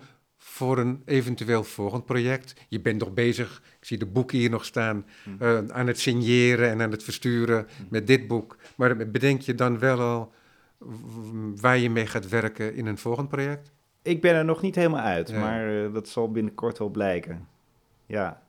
Speaker 1: voor een eventueel volgend project, je bent nog bezig, ik zie de boeken hier nog staan,
Speaker 2: Mhm.
Speaker 1: eh, aan het signeren en aan het versturen met dit boek. Maar bedenk je dan wel al waar je mee gaat werken in een volgend project?
Speaker 2: Ik ben er nog niet helemaal uit,
Speaker 1: Ja.
Speaker 2: maar eh, dat zal binnenkort wel blijken. Ja.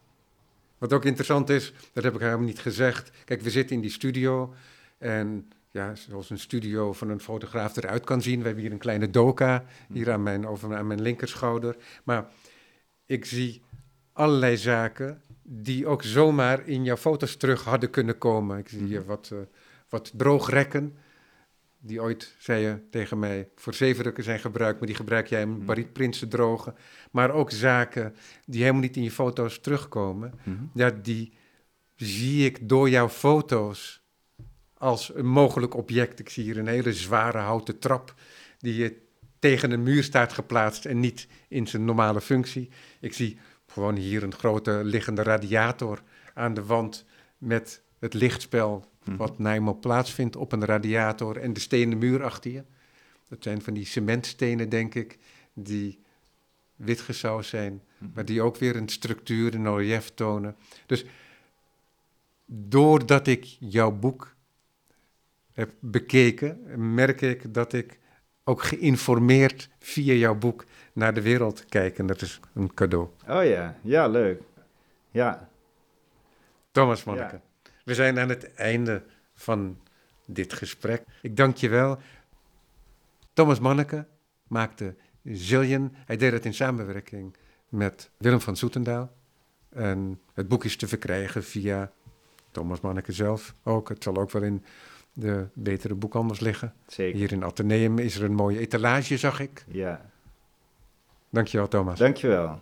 Speaker 1: Wat ook interessant is, dat heb ik helemaal niet gezegd. Kijk, we zitten in die studio en ja, zoals een studio van een fotograaf eruit kan zien. We hebben hier een kleine doka, hier aan mijn, over, aan mijn linkerschouder. Maar ik zie allerlei zaken die ook zomaar in jouw foto's terug hadden kunnen komen. Ik zie hier wat, uh, wat droogrekken, die ooit, zei je tegen mij, voor zevenrukken zijn gebruikt, maar die gebruik jij om Barit Prins te drogen. Maar ook zaken die helemaal niet in je foto's terugkomen, ja, die zie ik door jouw foto's als een mogelijk object. Ik zie hier een hele zware houten trap die je tegen een muur staat geplaatst en niet in zijn normale functie. Ik zie gewoon hier een grote liggende radiator aan de wand met het lichtspel mhm. wat eenmaal plaatsvindt op een radiator en de stenen muur achter je. Dat zijn van die cementstenen, denk ik, die witgesausd zijn, mhm. maar die ook weer een structuur, een relief tonen. Dus doordat ik jouw boek heb bekeken, merk ik dat ik ook geïnformeerd via jouw boek naar de wereld kijk. En dat is een cadeau.
Speaker 2: Oh ja, ja, leuk. Ja.
Speaker 1: Thomas Manneke, we zijn aan het einde van dit gesprek. Ik dank je wel. Thomas Manneke maakte Zillion. Hij deed het in samenwerking met Willem van Soetendaal. En het boek is te verkrijgen via Thomas Manneke zelf ook. Het zal ook wel in de betere boekhandels liggen.
Speaker 2: Zeker.
Speaker 1: Hier in Atheneum is er een mooie etalage, zag ik.
Speaker 2: Ja.
Speaker 1: Dankjewel, Thomas.
Speaker 2: Dankjewel.